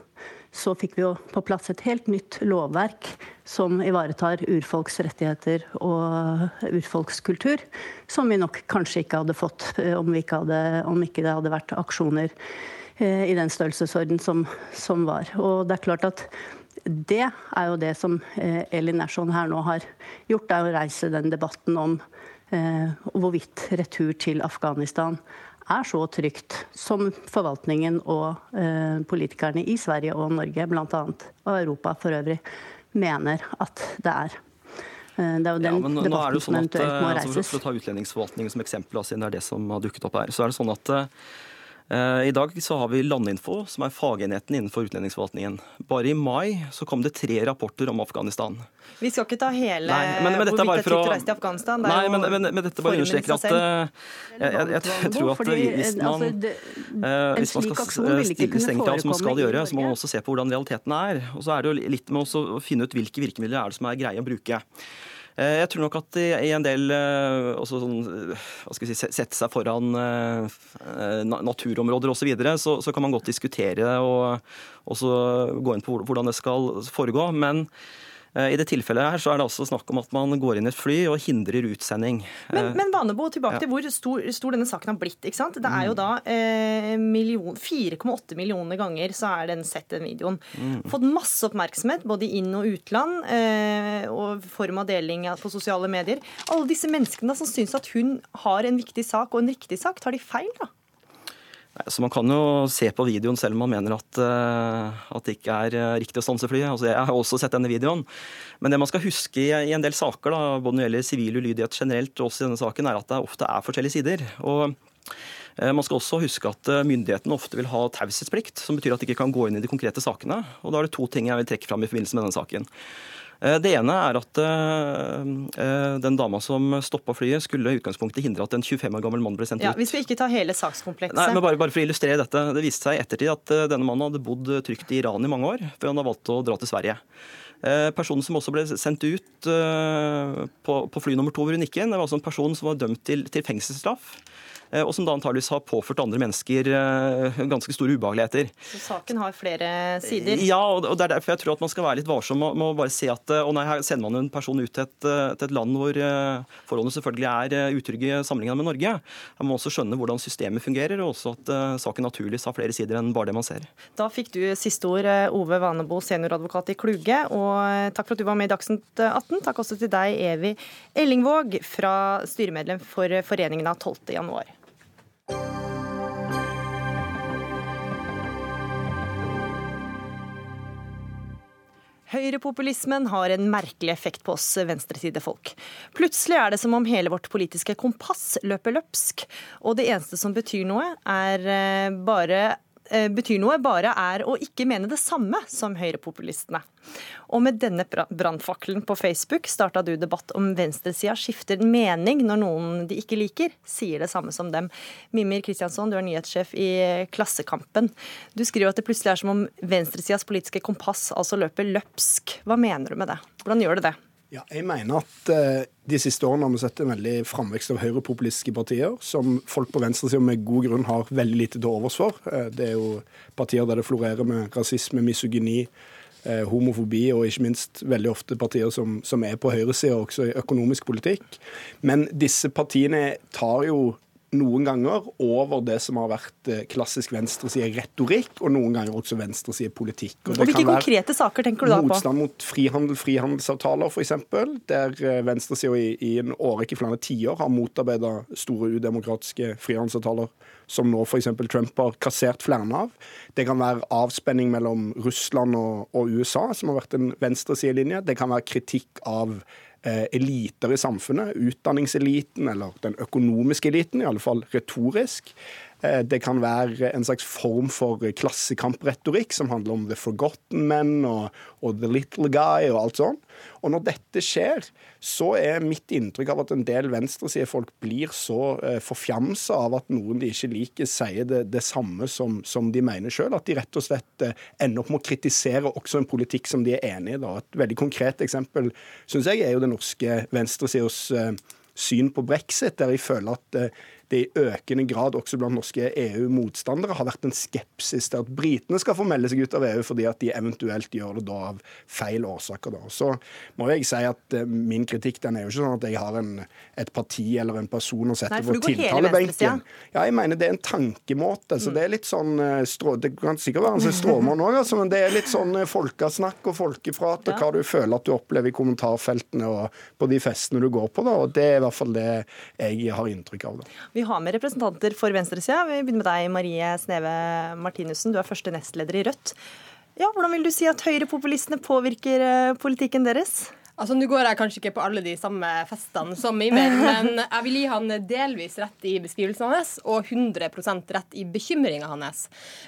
så fikk vi jo på plass et helt nytt lovverk som ivaretar urfolks rettigheter og urfolkskultur, som vi nok kanskje ikke hadde fått eh, om, ikke, hadde, om ikke det hadde vært aksjoner eh, i den størrelsesorden som, som, var. Og det er klart at det er jo det som eh, Elin Ersson her nå har gjort, er å reise den debatten om hvorvidt retur til Afghanistan er så trygt som forvaltningen og eh, politikerne i Sverige og Norge, bl.a. og Europa for øvrig, mener at det er. Eh, det er jo den ja, men, debatten som jo må reises. Altså for å ta utlendingsforvaltningen som eksempel, siden det er det som har dukket opp her, så er det sånn at eh, Eh, I dag så har vi Landinfo, som er fagenheten innenfor utlendingsforvaltningen. Bare i mai så kom det tre rapporter om Afghanistan. Vi skal ikke ta hele nei, men, men hvorvidt det er trygt å reise til Afghanistan. Det nei, men, men, men, dette bare understreker at jeg, jeg, jeg, jeg, tror at hvis man, altså, uh, hvis man skal stille strengt krav, som man skal gjøre, så må man også se på hvordan realiteten er. Og så er det jo litt med å finne ut hvilke virkemidler er det som er greie å bruke. Eh, jeg tror nok at i en del eh, også sånn, eh, hva skal jeg si, Sette seg foran naturområder osv., så, videre, så så kan man godt diskutere og også gå inn på hvordan det skal foregå. Men I det tilfellet her så er det også snakk om at man går inn i et fly og hindrer utsending. Men, eh, men Vanebo, tilbake ja. til hvor stor, stor, denne saken har blitt. ikke sant? Det er jo da eh, 4,8 millioner ganger så er den sett, den videoen. Mm. Fått masse oppmerksomhet både i inn- og utland, eh, og form av deling på sosiale medier. Alle disse menneskene som syns at hun har en viktig sak og en riktig sak, tar de feil, da? Så Man kan jo se på videoen selv om man mener at, uh, at det ikke er uh, riktig å stanse flyet. Altså, jeg har også sett denne videoen. Men det man skal huske i, en del saker, da, både når det gjelder sivil ulydighet generelt, og også i denne saken, er at det ofte er forskjellige sider. Og uh, man skal også huske at myndighetene ofte vil ha taushetsplikt, som betyr at de ikke kan gå inn i de konkrete sakene. Og Da er det to ting jeg vil trekke fram i forbindelse med denne saken. Eh, det ene er at eh, eh, den dama som stoppa flyet, skulle i utgangspunktet hindre at en 25 år gammel mann ble sendt ja, ut. Vi ikke ta hele sakskomplekset. Nei, men bare, bare, for å illustrere dette. Det viste seg i ettertid at denne mannen hadde bodd trygt i Iran i mange år, før han har valgt å dra til Sverige. Personen som også ble sendt ut på, på fly nummer to hvor hun gikk inn, det var altså en person som var dømt til, til fengselsstraff. Eh, og som da antageligvis har påført andre mennesker eh, ganske store ubehageligheter. Så saken har flere sider? Ja, og det er derfor jeg tror at man skal være litt varsom med å bare si at å nei, her sender man en person ut til et, til et land hvor eh, forholdene selvfølgelig er utrygge sammenlignet med Norge. Man må også skjønne hvordan systemet fungerer, og også at saken naturligvis har flere sider enn bare det man ser. Da fikk du siste ord, Ove Vanebo, senioradvokat i Kluge, og takk for at du var med i Dagsnytt 18. Takk også til deg, Evy Ellingvåg, fra styremedlem for Foreningen av 12. januar. Høyrepopulismen har en merkelig effekt på oss venstresidefolk. Plutselig er det som om hele vårt politiske kompass løper løpsk, og det eneste som betyr noe, er eh, bare betyr noe, bare er å ikke mene det samme som høyrepopulistene. Og med denne brannfakkelen på Facebook starta du debatt om venstresida skifter mening når noen de ikke liker, sier det samme som dem. Mimir Kristiansson, du er nyhetssjef i Klassekampen. Du skriver at det plutselig er som om venstresidas politiske kompass altså løper løpsk. Hva mener du med det? Hvordan gjør det det? Ja, jeg mener at uh, de siste årene har vi sett en veldig framvekst av høyrepopulistiske partier, som folk på venstresida med god grunn har veldig lite til overs for. Uh, det er jo partier der det florerer med rasisme, misogyni, uh, homofobi, og ikke minst veldig ofte partier som, som er på høyresida, også i økonomisk politikk. Men disse partiene tar jo noen ganger over det som har vært eh, klassisk venstreside-retorikk, og noen ganger også venstreside-politikk. Og, og Hvilke konkrete saker tenker du da på? Motstand mot frihandel, frihandelsavtaler f.eks., der eh, venstresida i, i en årrekke flere tiår har motarbeida store udemokratiske frihandelsavtaler, som nå f.eks. Trump har kassert flere av. Det kan være avspenning mellom Russland og, og USA, som har vært en venstresidelinje. Det kan være kritikk av eliter i samfunnet, utdanningseliten eller den økonomiske eliten, i alle fall retorisk. Eh, det kan være en slags form for klassekampretorikk som handler om the forgotten men og, og the little guy og alt sånt. Og når dette skjer, så er mitt inntrykk av at en del venstresidefolk blir så eh, forfjamsa av at noen de ikke liker, sier det, det samme som, som, de mener sjøl. At de rett og slett eh, ender opp med å kritisere også en politikk som de er enig i. Da. Et veldig konkret eksempel syns jeg er jo det norske venstresidas eh, syn på brexit, der jeg føler at eh, det i økende grad også blant norske EU-motstandere har vært en skepsis til at britene skal få melde seg ut av EU fordi at de eventuelt gjør det da av feil årsaker. Da. Så må jeg si at uh, min kritikk den er jo ikke sånn at jeg har en, et parti eller en person å sette på tiltalebenken. Ja, jeg mener det er en tankemåte. Så mm. det er litt sånn uh, strå, Det kan sikkert være en stråmann òg, altså, men det er litt sånn uh, folkesnakk og folkeprat og hva du føler at du opplever i kommentarfeltene og på de festene du går på. Da, og Det er i hvert fall det jeg har inntrykk av. Da. Vi har med representanter for venstresida. Vi begynner med deg, Marie Sneve Martinussen. Du er første nestleder i Rødt. Ja, hvordan vil du si at høyrepopulistene påvirker eh, politikken deres? Altså, Nå går jeg kanskje ikke på alle de samme festene som Mimir, men jeg vil gi han delvis rett i beskrivelsen hans og 100% rett i bekymringa hans.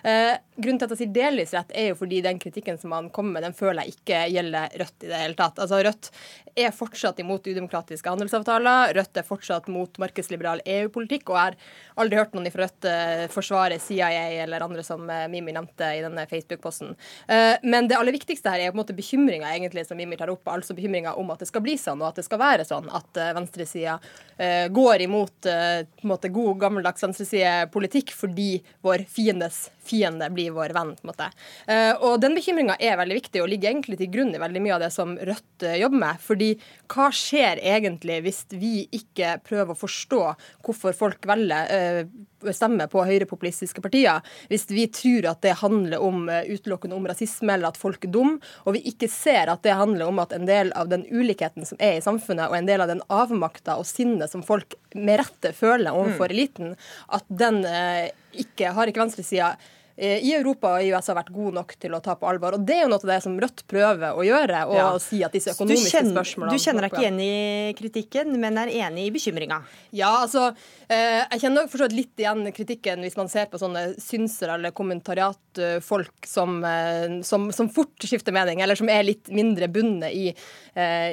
Eh, grunnen til at jeg sier delvis rett, er jo fordi den kritikken som han kommer med, den føler jeg ikke gjelder Rødt i det hele tatt. Altså, Rødt er fortsatt imot udemokratiske handelsavtaler. Rødt er fortsatt mot markedsliberal EU-politikk, og jeg har aldri hørt noen fra Rødt eh, forsvare CIA eller andre som eh, Mimi nevnte i denne Facebook-posten. Eh, men det aller viktigste her er på en måte bekymringa som Mimi tar opp. altså bekymring forventninger om at det skal bli sånn, og at det skal være sånn at uh, venstresida uh, går imot uh, måte, god, gammeldags venstresidepolitikk fordi vår fiendes fiende blir vår venn. på en måte. Uh, og Den bekymringa er veldig viktig og ligger egentlig til grunn i veldig mye av det som Rødt jobber med. fordi hva skjer egentlig hvis vi ikke prøver å forstå hvorfor folk velger stemmer på høyrepopulistiske partier, hvis vi tror at det handler om utelukkende om rasisme eller at folk er dumme, og vi ikke ser at det handler om at en del av den ulikheten som er i samfunnet, og en del av den avmakta og sinnet som folk med rette føler overfor mm. eliten, at den eh, ikke har ikke venstresida i Europa og USA har vært god nok til å ta på alvor. Og Det er jo noe av det som Rødt prøver å gjøre. og ja. si at disse økonomiske du kjenner, spørsmålene... Du kjenner deg ikke igjen i kritikken, men er enig i bekymringa? Ja, altså, eh, jeg kjenner nok forstått litt igjen kritikken hvis man ser på sånne synsere eller kommentariatfolk som, eh, som, som, fort skifter mening, eller som er litt mindre bundet i,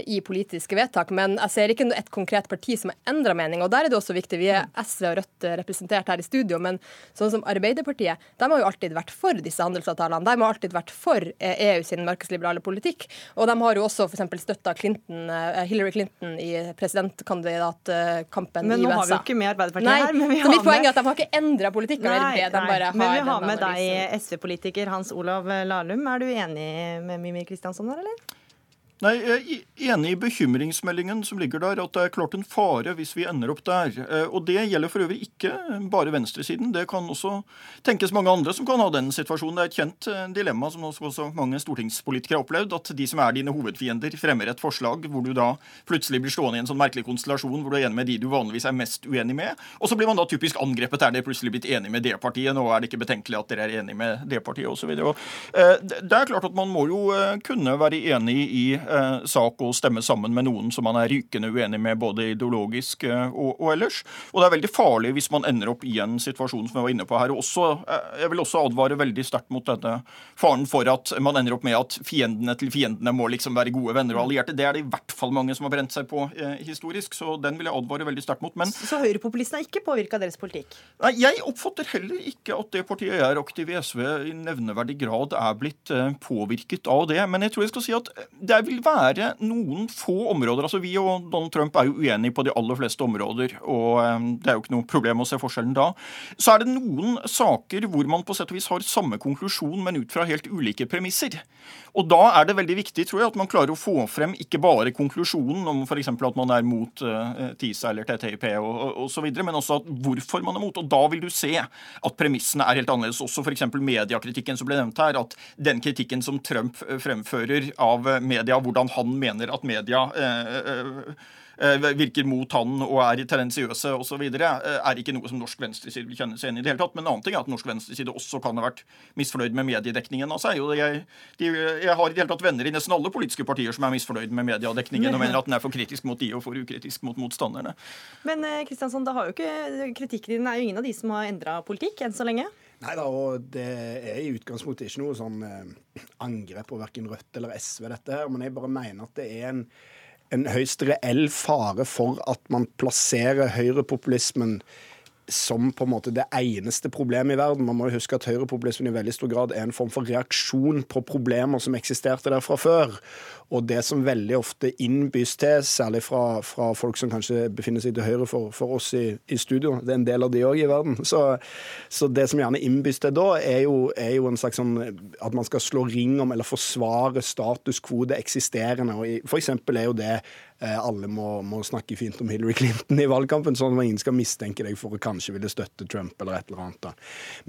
i politiske vedtak. Men jeg ser ikke et konkret parti som har endra mening. Og der er det også viktig. Vi er SV og Rødt representert her i studio, men sånn som Arbeiderpartiet, de har jo alltid vært for disse handelsavtalene. De har alltid vært for EU eh, e sin markedsliberale politikk. Og de har jo også f.eks. støtta eh, Hillary Clinton i presidentkandidatkampen i USA. Men nå har vi jo ikke med Arbeiderpartiet Nei, her. Men vi så mitt poeng er at de har ikke endra politikken. Nei, nei, men vi har med deg SV-politiker Hans Olav Lahlum. Er du enig med Mimir Kristiansson her, eller? Nei, Jeg er enig i bekymringsmeldingen som ligger der, at det er klart en fare hvis vi ender opp der. Eh, og Det gjelder for øvrig ikke bare venstresiden. Det kan også tenkes mange andre som kan ha den situasjonen. Det er et kjent eh, dilemma som også mange stortingspolitikere har opplevd, at de som er dine hovedfiender, fremmer et forslag hvor du da plutselig blir stående i en sånn merkelig konstellasjon hvor du er enig med de du vanligvis er mest uenig med. Og så blir man da typisk angrepet. Er dere plutselig blitt enig med det partiet? Nå er det ikke betenkelig at dere er enig med det partiet, osv. Eh, det er klart at man må jo kunne være enig i sak å stemme sammen med noen som man er rykende uenig med, både ideologisk eh, og, og, ellers. Og det er veldig farlig hvis man ender opp i en situasjon som jeg var inne på her. Også, eh, jeg vil også advare veldig sterkt mot denne faren for at man ender opp med at fiendene til fiendene må liksom være gode venner og allierte. Det er det i hvert fall mange som har brent seg på eh, historisk, så den vil jeg advare veldig sterkt mot. Men, så høyrepopulistene har ikke påvirka deres politikk? Nei, jeg oppfatter heller ikke at det partiet jeg er aktiv i SV i nevneverdig grad er blitt eh, påvirket av det. Men jeg tror jeg skal si at det være noen få områder. altså Vi og Donald Trump er jo uenige på de aller fleste områder, og eh, det er jo ikke noe problem å se forskjellen da. Så er det noen saker hvor man på sett og vis har samme konklusjon, men ut fra helt ulike premisser. Og da er det veldig viktig tror jeg, at man klarer å få frem ikke bare konklusjonen om f.eks. at man er mot uh, TISA eller TTIP og, og, og så videre, men også hvorfor man er mot. Og da vil du se at premissene er helt annerledes. Også f.eks. mediekritikken som ble nevnt her. At den kritikken som Trump fremfører av media, hvordan han mener at media uh, uh, Eh, virker mot han og er tendensiøse osv., eh, er ikke noe som norsk venstreside vil kjenne seg igjen i det hele tatt. Men en annen ting er at norsk venstreside også kan ha vært misfornøyd med mediedekningen av seg. Jeg, de, jeg har i det hele tatt venner i nesten alle politiske partier som er misfornøyd med mediedekningen og mener at den er for kritisk mot de og for ukritisk mot motstanderne. Men Kristiansson, eh, da har jo ikke kritikken din er jo ingen av de som har endra politikk enn så lenge? Nei da, og det er i utgangspunktet ikke noe sånn eh, angrep på verken Rødt eller SV, dette her. Men jeg bare mener at det er en en høyst reell fare for at man plasserer høyrepopulismen som på en måte det eneste problemet i verden. Man må huske at høyrepopulismen i veldig stor grad er en form for reaksjon på problemer som eksisterte der fra før. Og det som veldig ofte innbys til, særlig fra, fra folk som kanskje befinner seg til høyre for, for oss i, i, studio, det er en del av de òg i verden, så, så, det som gjerne innbys til da, er jo, er jo, en slags sånn at man skal slå ring om eller forsvare status quo, det eksisterende. og For eksempel er jo det eh, alle må, må, snakke fint om Hillary Clinton i valgkampen, sånn at ingen skal mistenke deg for å kanskje ville støtte Trump eller et eller annet. Da.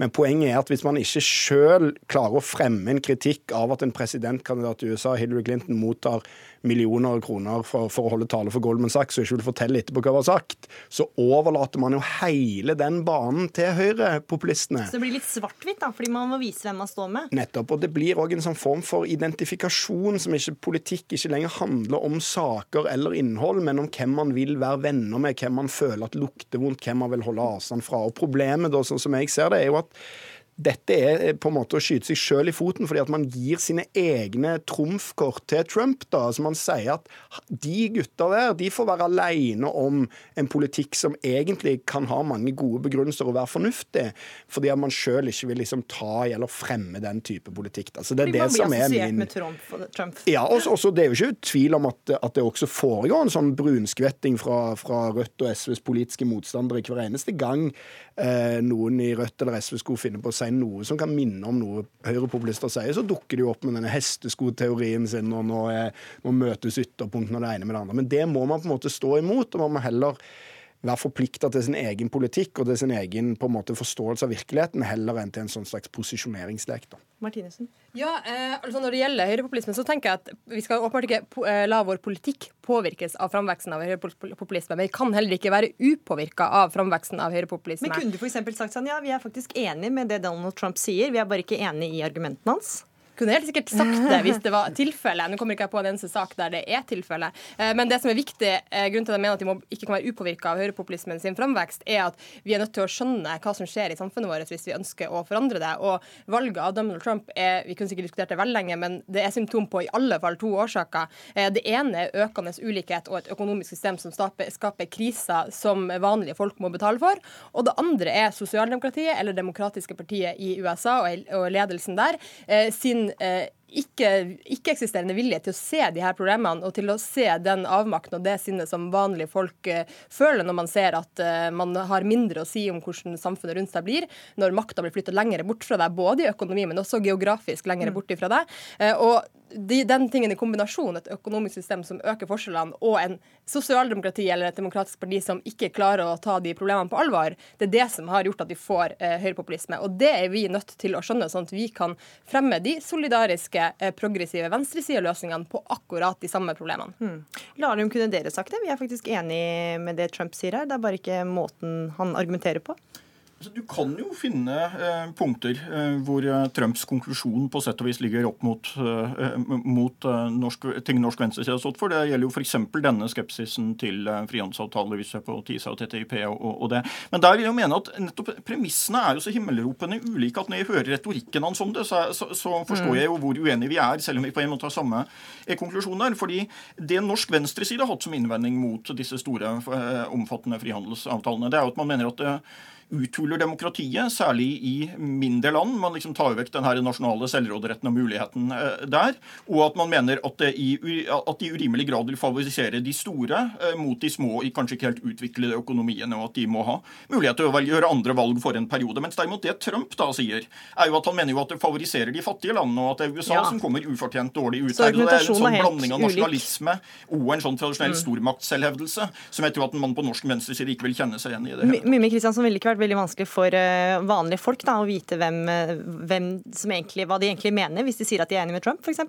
Men poenget er at hvis man ikke sjøl klarer å fremme en kritikk av at en presidentkandidat i USA, Hillary Clinton, må mottar millioner av kroner for, for, å holde tale for Goldman Sachs og ikke vil fortelle etterpå hva var sagt, så overlater man jo hele den banen til høyrepopulistene. Så det blir litt svart-hvitt, da, fordi man må vise hvem man står med? Nettopp. Og det blir òg en sånn form for identifikasjon som ikke politikk ikke lenger handler om saker eller innhold, men om hvem man vil være venner med, hvem man føler at lukter vondt, hvem man vil holde avstand fra. Og Problemet, da, sånn som jeg ser det, er jo at dette er eh, på en måte å skyte seg sjøl i foten, fordi at man gir sine egne trumfkort til Trump. da, altså Man sier at de gutta der de får være aleine om en politikk som egentlig kan ha mange gode begrunnelser og være fornuftig, fordi at man sjøl ikke vil liksom ta eller fremme den type politikk. Altså, det er det som er min... Med Trump, Trump. Ja, også, også, Det er jo ikke tvil om at, at, det også foregår en sånn brunskvetting fra, fra Rødt og SVs politiske motstandere hver eneste gang eh, noen i Rødt eller SV skulle finne på å si noe som kan minne om noe høyrepopulister sier, så dukker de opp med denne hesteskoteorien sin, og nå, nå møtes ytterpunktene det ene med det andre. Men det må man på en måte stå imot, og man må heller være forplikta til sin egen politikk og til sin egen på en måte, forståelse av virkeligheten, heller enn til en sånn slags posisjoneringslek. da. Martinussen? Ja, eh, altså Når det gjelder høyrepopulisme, så tenker jeg at vi skal åpenbart ikke eh, la vår politikk påvirkes av framveksten av høyrepopulisme. Men vi kan heller ikke være upåvirka av framveksten av høyrepopulisme. Men kunne du f.eks. sagt sånn ja, vi er faktisk enig med det Donald Trump sier, vi er bare ikke enig i argumentene hans? Kunne helt sikkert sagt det hvis det var tilfelle. Nå kommer ikke jeg på en eneste sak der det er tilfelle. Eh, men det som er viktig, eh, grunnen til at jeg mener at de må, ikke kan være upåvirka av høyrepopulismen sin framvekst, er at vi er nødt til å skjønne hva som skjer i samfunnet vårt hvis vi ønsker å forandre det. Og valget av Donald Trump er vi kunne sikkert diskutert det veldig lenge, men det er symptom på i alle fall to årsaker. Eh, det ene er økende ulikhet og et økonomisk system som skaper, kriser som vanlige folk må betale for. Og det andre er sosialdemokratiet, eller demokratiske partiet i USA og ledelsen der, sin eh, ikke-eksisterende vilje til å se de her problemene og til å se den avmakten og det sinnet som vanlige folk uh, føler når man ser at uh, man har mindre å si om hvordan samfunnet rundt seg blir, når makta blir flytta lenger bort fra deg, både i økonomi, men også geografisk lenger mm. bort fra deg. Uh, og de, den tingen i kombinasjon, et økonomisk system som øker forskjellene, og en sosialdemokrati eller et demokratisk parti som ikke klarer å ta de problemene på alvor, det er det som har gjort at vi får eh, høyrepopulisme. Og det er vi nødt til å skjønne, sånn at vi kan fremme de solidariske, eh, progressive venstresideløsningene på akkurat de samme problemene. Hmm. Larum, kunne dere sagt det? Vi er faktisk enig med det Trump sier her, det er bare ikke måten han argumenterer på. Du kan jo finne eh, punkter eh, hvor eh, Trumps konklusjon på sett og vis ligger opp mot, eh, mot eh, norsk, ting norsk venstreside har stått for. Det gjelder jo f.eks. denne skepsisen til eh, frihandelsavtaler, hvis vi ser på TISA og TTIP og, og, det. Men der vil jeg mene at nettopp premissene er jo så himmelropende ulike at når jeg hører retorikken hans om det, så, så, så forstår jeg jo hvor uenige vi er, selv om vi på en måte har samme eh, konklusjon der. fordi det norsk venstreside har hatt som innvending mot disse store, eh, omfattende frihandelsavtalene, det er jo at man mener at det uthuler demokratiet, særlig i mindre land. Man liksom tar vekk den her nasjonale selvråderetten og muligheten eh, der. Og at man mener at det i, at de i urimelig grad vil favorisere de store eh, mot de små i kanskje ikke helt utviklede økonomiene, og at de må ha mulighet til å gjøre andre valg for en periode. Mens derimot det Trump da sier, er jo at han mener jo at det favoriserer de fattige landene, og at det er USA ja. som kommer ufortjent dårlig ut her. og Det er en sånn blanding av nasjonalisme og en sånn tradisjonell mm. stormaktsselvhevdelse som jeg tror at man på norsk venstreside ikke vil kjenne seg igjen i. det hele. Mimmi Kristiansen ville ikke vært veldig vanskelig for uh, vanlige folk da, å vite hvem, eh, hvem egentlig, hva de egentlig mener, hvis de sier at de er enig med Trump, f.eks.?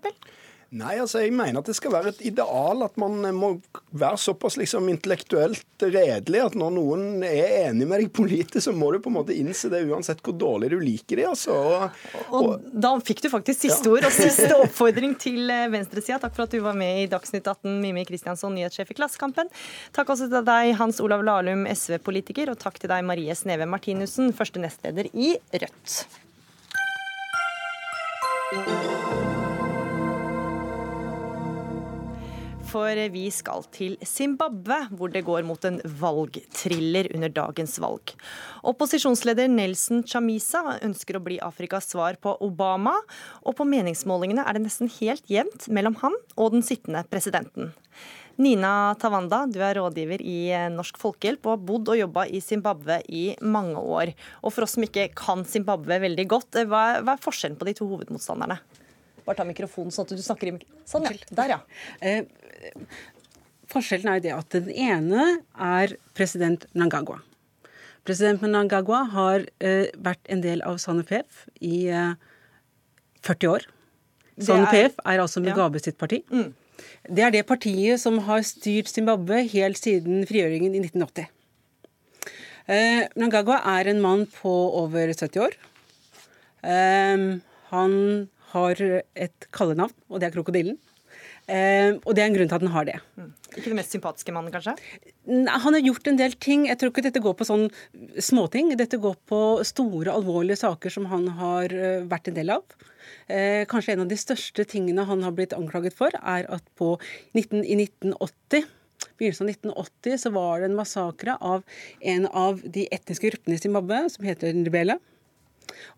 Nei, altså jeg mener at det skal være et ideal at man må være såpass liksom intellektuelt redelig at når noen er enig med deg politisk, så må du på en måte innse det uansett hvor dårlig du liker dem. Altså. Og, og, og, da fikk du faktisk siste ja. ord og siste oppfordring til eh, venstresida. Takk for at du var med i Dagsnytt 18, Mimi Kristiansson, nyhetssjef i Klassekampen. Takk også til deg, Hans Olav Lahlum, SV-politiker, og takk til deg, Marie Sneve Martinussen, første nestleder i Rødt. For vi skal til Zimbabwe, hvor det går mot en valgthriller under dagens valg. Opposisjonsleder Nelson Chamisa ønsker å bli Afrikas svar på Obama, og på meningsmålingene er det nesten helt jevnt mellom han og den sittende presidenten. Nina Tawanda, du er rådgiver i Norsk Folkehjelp og har bodd og jobba i Zimbabwe i mange år. Og for oss som ikke kan Zimbabwe veldig godt, hva er, forskjellen på de to hovedmotstanderne? Bare ta mikrofonen sånn at du snakker i Sånn, ja. Der, ja. Eh, forskjellen er jo det at den ene er president Nangagwa. President Nangagwa har eh, vært en del av SANU-PF i eh, 40 år. SANU-PF er, er altså Mugabe ja. sitt parti. Mm. Det er det partiet som har styrt Zimbabwe helt siden frigjøringen i 1980. Eh, Nangagwa er en mann på over 70 år. Eh, han har et kallenavn, og det er Krokodillen. Eh, og det er en grunn til at den har det. Mm. Ikke den mest sympatiske mannen, kanskje? Nei, Han har gjort en del ting. Jeg tror ikke dette går på sånn småting. Dette går på store, alvorlige saker som han har eh, vært en del av. Eh, kanskje en av de største tingene han har blitt anklaget for, er at på 19, i 1980 begynnelsen av 1980 så var det en massakre av en av de etniske gruppene i Zimbabwe, som heter Ndibele.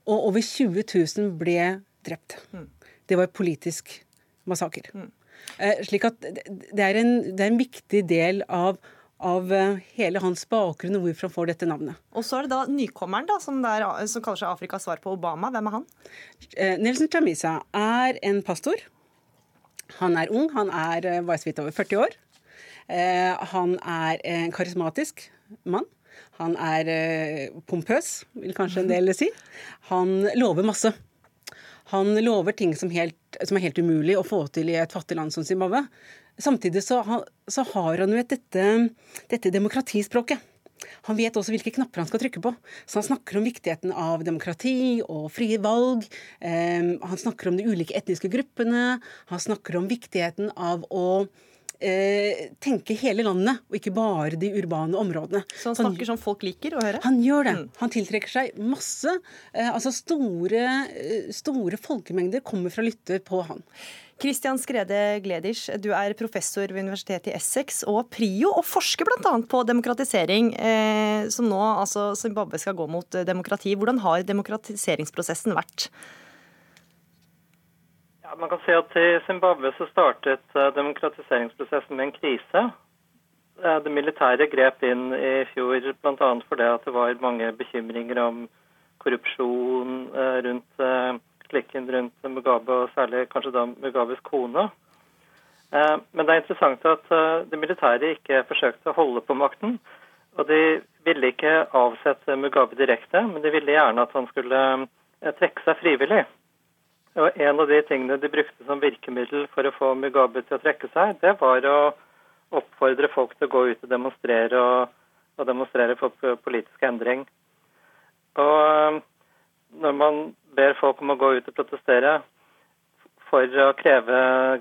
Og over 20 000 ble drept. Mm. Det var politisk massaker. Mm. Eh, slik at det er, en, det er en viktig del av av eh, hele hans bakgrunn og hvorfor han får dette navnet. Og så er det da nykommeren da, som, der, som kaller seg Afrikas svar på Obama. Hvem er han? Eh, Nelson Chamisa er en pastor. Han er ung, han er bare så vidt over 40 år. Han er en karismatisk mann. Han er pompøs, vil kanskje en del si. Han lover masse. Han lover ting som, helt, som, er helt umulig å få til i et fattig land som Zimbabwe. Samtidig så, så har han jo et, dette, dette demokratispråket. Han vet også hvilke knapper han skal trykke på. Så han snakker om viktigheten av demokrati og frie valg. Um, han snakker om de ulike etniske gruppene. Han snakker om viktigheten av å eh, tenke hele landet, og ikke bare de urbane områdene. Så han snakker som folk liker å høre? Han gjør det. Mm. Han tiltrekker seg masse. Eh, altså store, eh, store folkemengder kommer fra lytter på han. Kristian Skrede Gleditsch, du er professor ved Universitetet i Essex og PRIO, og forsker bl.a. på demokratisering, eh, som nå altså Zimbabwe skal gå mot demokrati. Hvordan har demokratiseringsprosessen vært? Man kan si at I Zimbabwe så startet eh, demokratiseringsprosessen med en krise. Eh, det militære grep inn i fjor bl.a. fordi at det var mange bekymringer om korrupsjon eh, rundt klikken rundt Mugabe, og særlig kanskje da Mugabes kone. Men det er interessant at det militære ikke forsøkte å holde på makten. Og de ville ikke avsette Mugabe direkte, men de ville gjerne at han skulle trekke seg frivillig. Og En av de tingene de brukte som virkemiddel for å få Mugabe til å trekke seg, det var å oppfordre folk til å gå ut og demonstrere og, og demonstrere for politisk endring. Og eh, når man ber folk om å gå ut og protestere for å kreve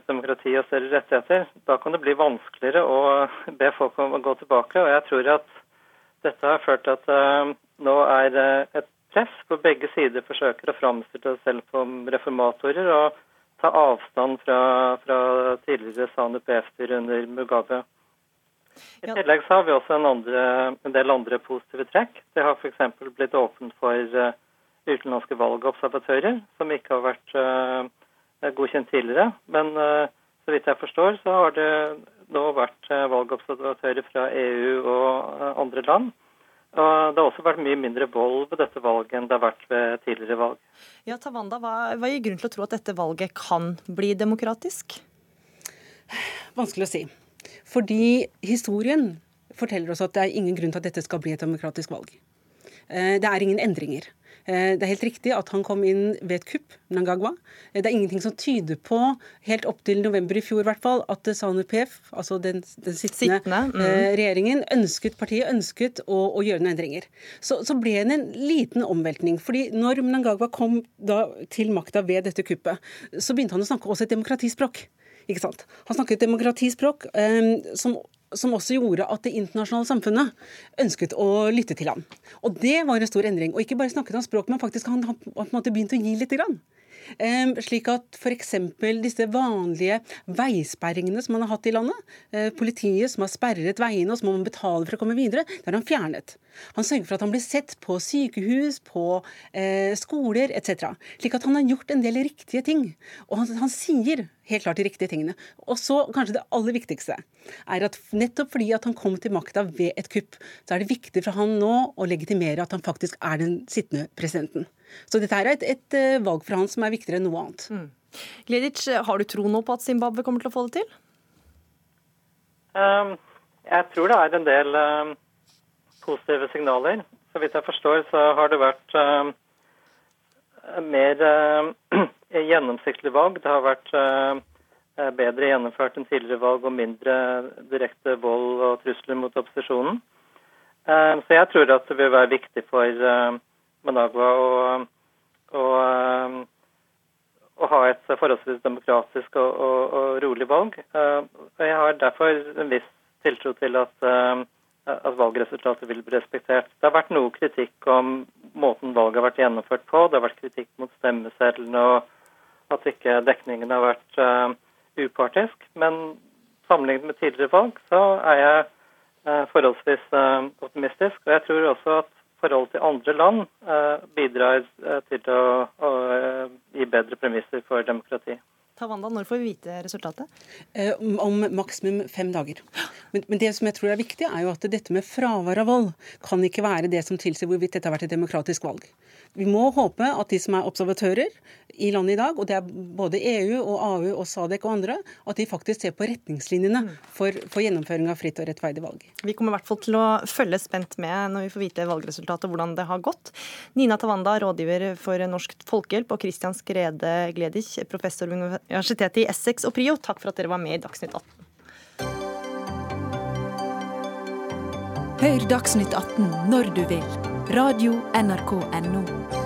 demokrati og større rettigheter, da kan det bli vanskeligere å be folk om å gå tilbake. Og jeg tror at dette har ført til at uh, nå er uh, et press på begge sider forsøker å framstille seg selv som reformatorer og ta avstand fra, fra tidligere SANU-PF-styre under Mugabe. I tillegg så har vi også en, andre, en del andre positive trekk. Det har f.eks. blitt åpent for uh, utenlandske valgobservatører, som ikke har vært godkjent tidligere. Men så vidt jeg forstår, så har det nå vært valgobservatører fra EU og andre land. Og det har også vært mye mindre vold ved dette valget enn det har vært ved tidligere valg. Ja, Tawanda, hva, hva gir grunn til å tro at dette valget kan bli demokratisk? Vanskelig å si. Fordi historien forteller oss at det er ingen grunn til at dette skal bli et demokratisk valg. Eh, det er ingen endringer. Eh, det er helt riktig at han kom inn ved et kupp, Nangagwa. Eh, det er ingenting som tyder på, helt opp til november i fjor i hvert fall, at SANU-PF, altså den, den sittende, sittende. Mm. Eh, regjeringen, ønsket, partiet ønsket å, å gjøre noen endringer. Så, så, ble det en liten omveltning. fordi når Mnangagwa kom da til makta ved dette kuppet, så begynte han å snakke også et demokratispråk. Ikke sant? Han snakket et demokratispråk eh, som som også gjorde at det internasjonale samfunnet ønsket å lytte til ham. Og det var en stor endring. Og ikke bare snakket han språk, men faktisk han har på en måte begynt å gi lite grann. Slik at f.eks. disse vanlige veisperringene som man har hatt i landet, uh, politiet som har sperret veiene og som må betale for å komme videre, det har han fjernet. Han sørger for at han blir sett på sykehus, på uh, skoler etc. Slik at han har gjort en del riktige ting. Og han, han sier helt klart de riktige tingene. Og så kanskje det aller viktigste er at nettopp fordi at han kom til makta ved et kupp, så er det viktig for han nå å legitimere at han faktisk er den sittende presidenten. Så dette er et, et eh, valg for han som er viktigere enn noe annet. Mm. Gledic, har du tro nå på at Zimbabwe kommer til å få det til? Um, jeg tror det er en del um, positive signaler. Så vidt jeg forstår, så har det vært um, mer gjennomsiktig valg. Det har vært bedre gjennomført enn tidligere valg og mindre direkte vold og trusler mot opposisjonen. Så jeg tror at det vil være viktig for Managua å, å, og, ha et forholdsvis demokratisk og, og, rolig valg. Jeg har derfor en viss tiltro til at, at valgresultatet vil bli respektert. Det har vært noe kritikk om måten valget har vært gjennomført på. Det har vært kritikk mot stemmesedlene og at ikke dekningen har vært uh, upartisk. Men sammenlignet med tidligere valg så er jeg uh, forholdsvis uh, optimistisk. Og jeg tror også at forhold til andre land eh, bidrar eh, til å, å eh, gi bedre premisser for demokrati. Tawanda, når får vi vite resultatet? om maksimum fem dager. Men, men, det som jeg tror er viktig, er jo at dette med fravær av vold kan ikke være det som tilsier hvorvidt dette har vært et demokratisk valg. Vi må håpe at de som er observatører i landet i dag, og det er både EU og AU og SADEC og andre, at de faktisk ser på retningslinjene for, for gjennomføring av fritt og rettferdig valg. Vi kommer i hvert fall til å følge spent med når vi får vite valgresultatet og hvordan det har gått. Nina Tawanda, rådgiver for Norsk Folkehjelp, og Christian Skrede Gledich, professor ved Universitetet i Essex og Prio, takk for at dere var med i Dagsnytt 18. Hør Dagsnytt 18 når du vil. Radio NRK Radio.nrk.no.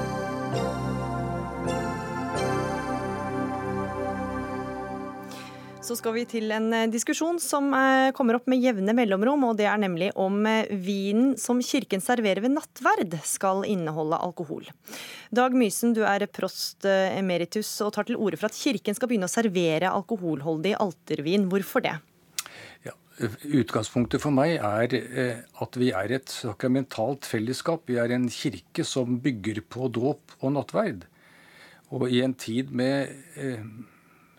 Så skal vi til en eh, diskusjon som eh, kommer opp med jevne mellomrom, og det er nemlig om eh, vinen som kirken serverer ved nattverd skal inneholde alkohol. Dag Mysen, du er prost emeritus og tar til orde for at kirken skal begynne å servere alkoholholdig altervin. Hvorfor det? Ja, Utgangspunktet for meg er at vi er et sakramentalt fellesskap. Vi er en kirke som bygger på dåp og nattverd. Og i en tid med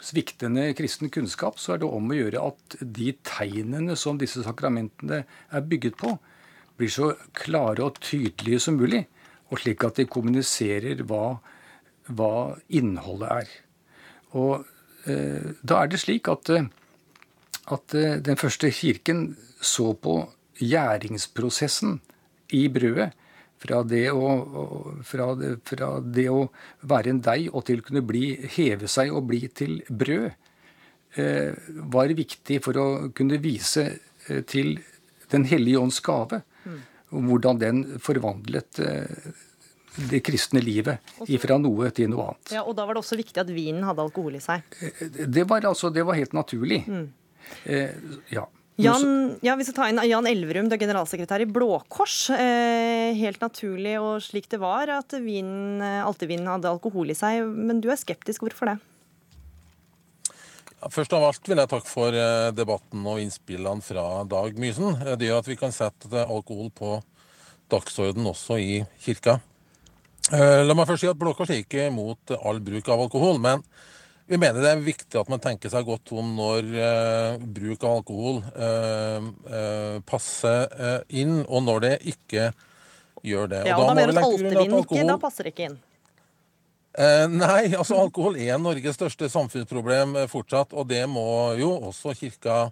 sviktende kristen kunnskap, så er det om å gjøre at de tegnene som disse sakramentene er bygget på, blir så klare og tydelige som mulig, og slik at de kommuniserer hva, hva innholdet er. Og eh, da er det slik at, at eh, den første kirken så på gjæringsprosessen i brødet fra det, å, fra, det, fra det å, være en deig og til å kunne bli, heve seg og bli til brød, eh, var viktig for å kunne vise eh, til Den hellige ånds gave. Mm. Hvordan den forvandlet eh, det kristne livet fra noe til noe annet. Ja, Og da var det også viktig at vinen hadde alkohol i seg. Det var, altså, det var helt naturlig. Mm. Eh, ja. Jan, ja, vi skal ta inn Jan Elverum, du er generalsekretær i Blå Kors. Eh, helt naturlig og slik det var at vinen, altevinen hadde alkohol i seg, men du er skeptisk. Hvorfor det? Ja, først av alt vil jeg takke for eh, debatten og innspillene fra Dag Mysen. Eh, det gjør at vi kan sette alkohol på dagsorden også i kirka. Eh, la meg først si at Blå Kors er ikke imot all bruk av alkohol. men vi mener det er viktig at man tenker seg godt om når eh, bruk av alkohol eh, eh, passer inn, og når det ikke gjør det. Ja, og Da, da mener du altevin ikke, da passer det ikke inn? nei, altså alkohol er Norges største samfunnsproblem fortsatt, og det må jo også kirka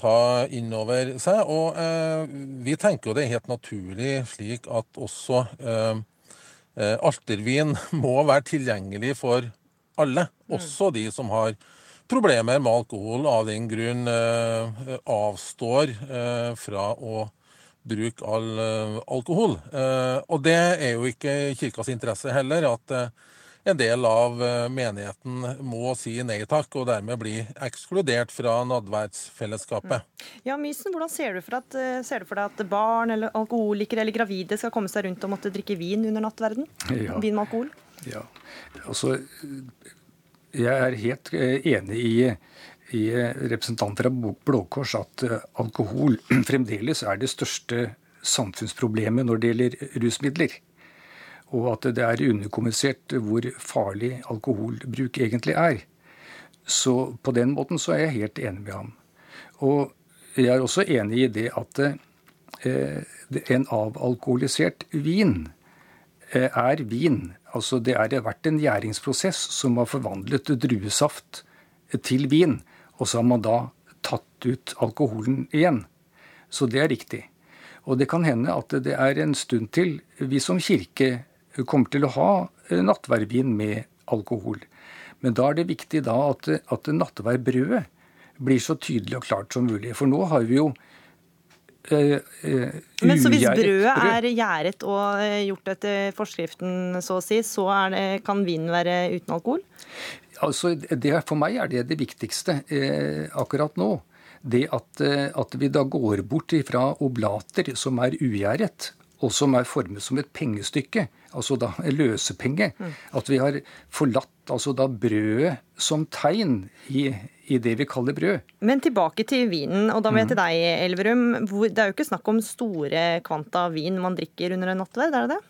ta inn over seg. Og vi tenker jo det er helt naturlig slik at også altervin må være tilgjengelig for alle, også de som har problemer med alkohol, av den grunn eh, avstår eh, fra å bruke all eh, alkohol. Eh, og det er jo ikke kirkas interesse heller, at eh, en del av eh, menigheten må si nei takk, og dermed bli ekskludert fra nadverdsfellesskapet. Ja, Mysen, hvordan ser du, for at, ser du for deg at barn eller alkoholikere eller gravide skal komme seg rundt og måtte drikke vin under nattverden? Ja. Vin med alkohol? Ja, altså Jeg er helt eh, enig i, i representanter av Blå Kors at eh, alkohol fremdeles er det største samfunnsproblemet når det gjelder rusmidler. Og at det er underkommunisert hvor farlig alkoholbruk egentlig er. Så på den måten så er jeg helt enig med ham. Og jeg er også enig i det at eh, en avalkoholisert vin eh, er vin Altså Det har vært en gjæringsprosess som har forvandlet druesaft til vin. Og så har man da tatt ut alkoholen igjen. Så det er riktig. Og det kan hende at det er en stund til vi som kirke kommer til å ha nattverdvin med alkohol. Men da er det viktig at, at nattverdbrødet blir så tydelig og klart som mulig. For nå har vi jo Uh, uh, Men så hvis brødet er gjæret og uh, gjort etter forskriften, så å si, så det, kan vinen være uten alkohol? Altså, det, For meg er det det viktigste akkurat nå. Det at, at, vi da går bort fra oblater som er ugjæret, og som er formet som et pengestykke, altså da løsepenge. Mm. At vi har forlatt altså da brødet som tegn i, i det vi kaller brød. Men tilbake til vinen, og da må jeg til mm. deg, Elverum. Det er jo ikke snakk om store kvanta vin man drikker under en nattverd, er det det?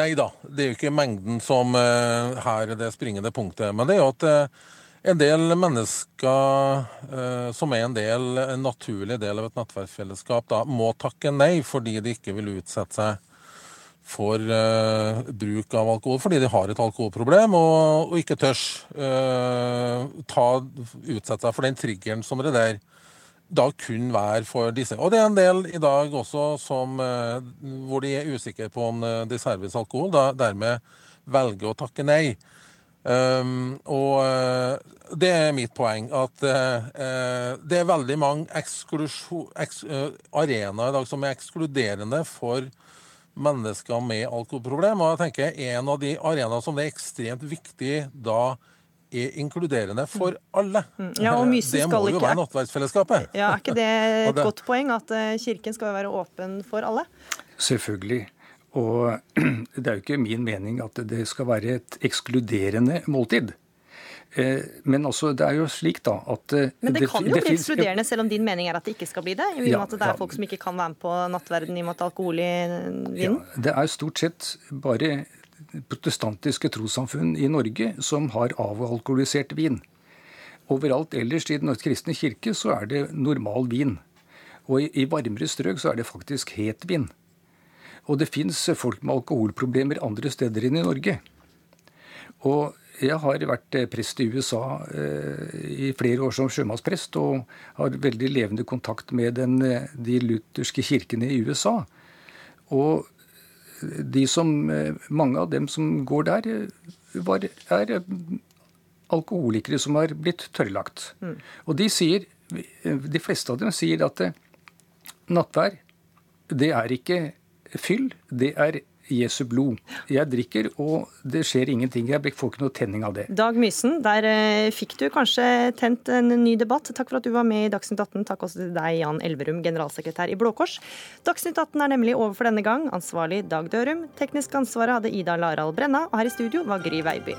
Nei da, det er jo ikke mengden som uh, her er det springende punktet. Men det er jo at uh, en del mennesker uh, som er en, del, en naturlig del av et nettverksfellesskap, da, må takke nei fordi de ikke vil utsette seg for uh, bruk av alkohol fordi de har et alkoholproblem og, og ikke tør uh, ta, utsette seg for den triggeren som det der da kun være for disse. Og det er en del i dag også som, uh, hvor de er usikre på om de serveres alkohol, da dermed velger å takke nei. Um, og det er mitt poeng at det er veldig mange arenaer i dag som er ekskluderende for mennesker med alkoholproblem. Og jeg tenker En av de arenaene som det er ekstremt viktig da er inkluderende for alle. Mm. Ja, og det må jo være nattverdsfellesskapet. Ja, Er ikke det et det... godt poeng at eh, Kirken skal være åpen for alle? Selvfølgelig. Og det er jo ikke min mening at det skal være et ekskluderende måltid. Eh, men altså, det er jo slik da at eh, Men det, det kan jo det bli ekskluderende, selv om din mening er at det ikke skal bli det? I og med at det er folk som ikke kan være med på nattverden i og med at alkohol i vinen? Ja, det er stort sett bare protestantiske trossamfunn i Norge som har avalkoholisert vin. Overalt ellers i Den kristne kirke så er det normal vin. Og i, i varmere strøk så er det faktisk het vin. Og det fins folk med alkoholproblemer andre steder enn i Norge. Og jeg har vært eh, prest i USA eh, i flere år som sjømannsprest, og har veldig levende kontakt med den, eh, de lutherske kirkene i USA. Og de som, mange av dem som går der, var, er alkoholikere som har blitt tørrlagt. Mm. Og de sier, de fleste av dem sier at nattvær, det er ikke fyll, det er Jesu blod. Jeg drikker, og det skjer ingenting. Jeg får ikke noe tenning av det. Dag Mysen, der eh, fikk du kanskje tent en ny debatt. Takk for at du var med i Dagsnytt 18. Takk også til deg, Jan Elverum, generalsekretær i Blå Kors. Dagsnytt 18 er nemlig over for denne gang. Ansvarlig Dag Dørum. Teknisk ansvaret hadde Ida Larald Brenna, og her i studio var Gry Veiby.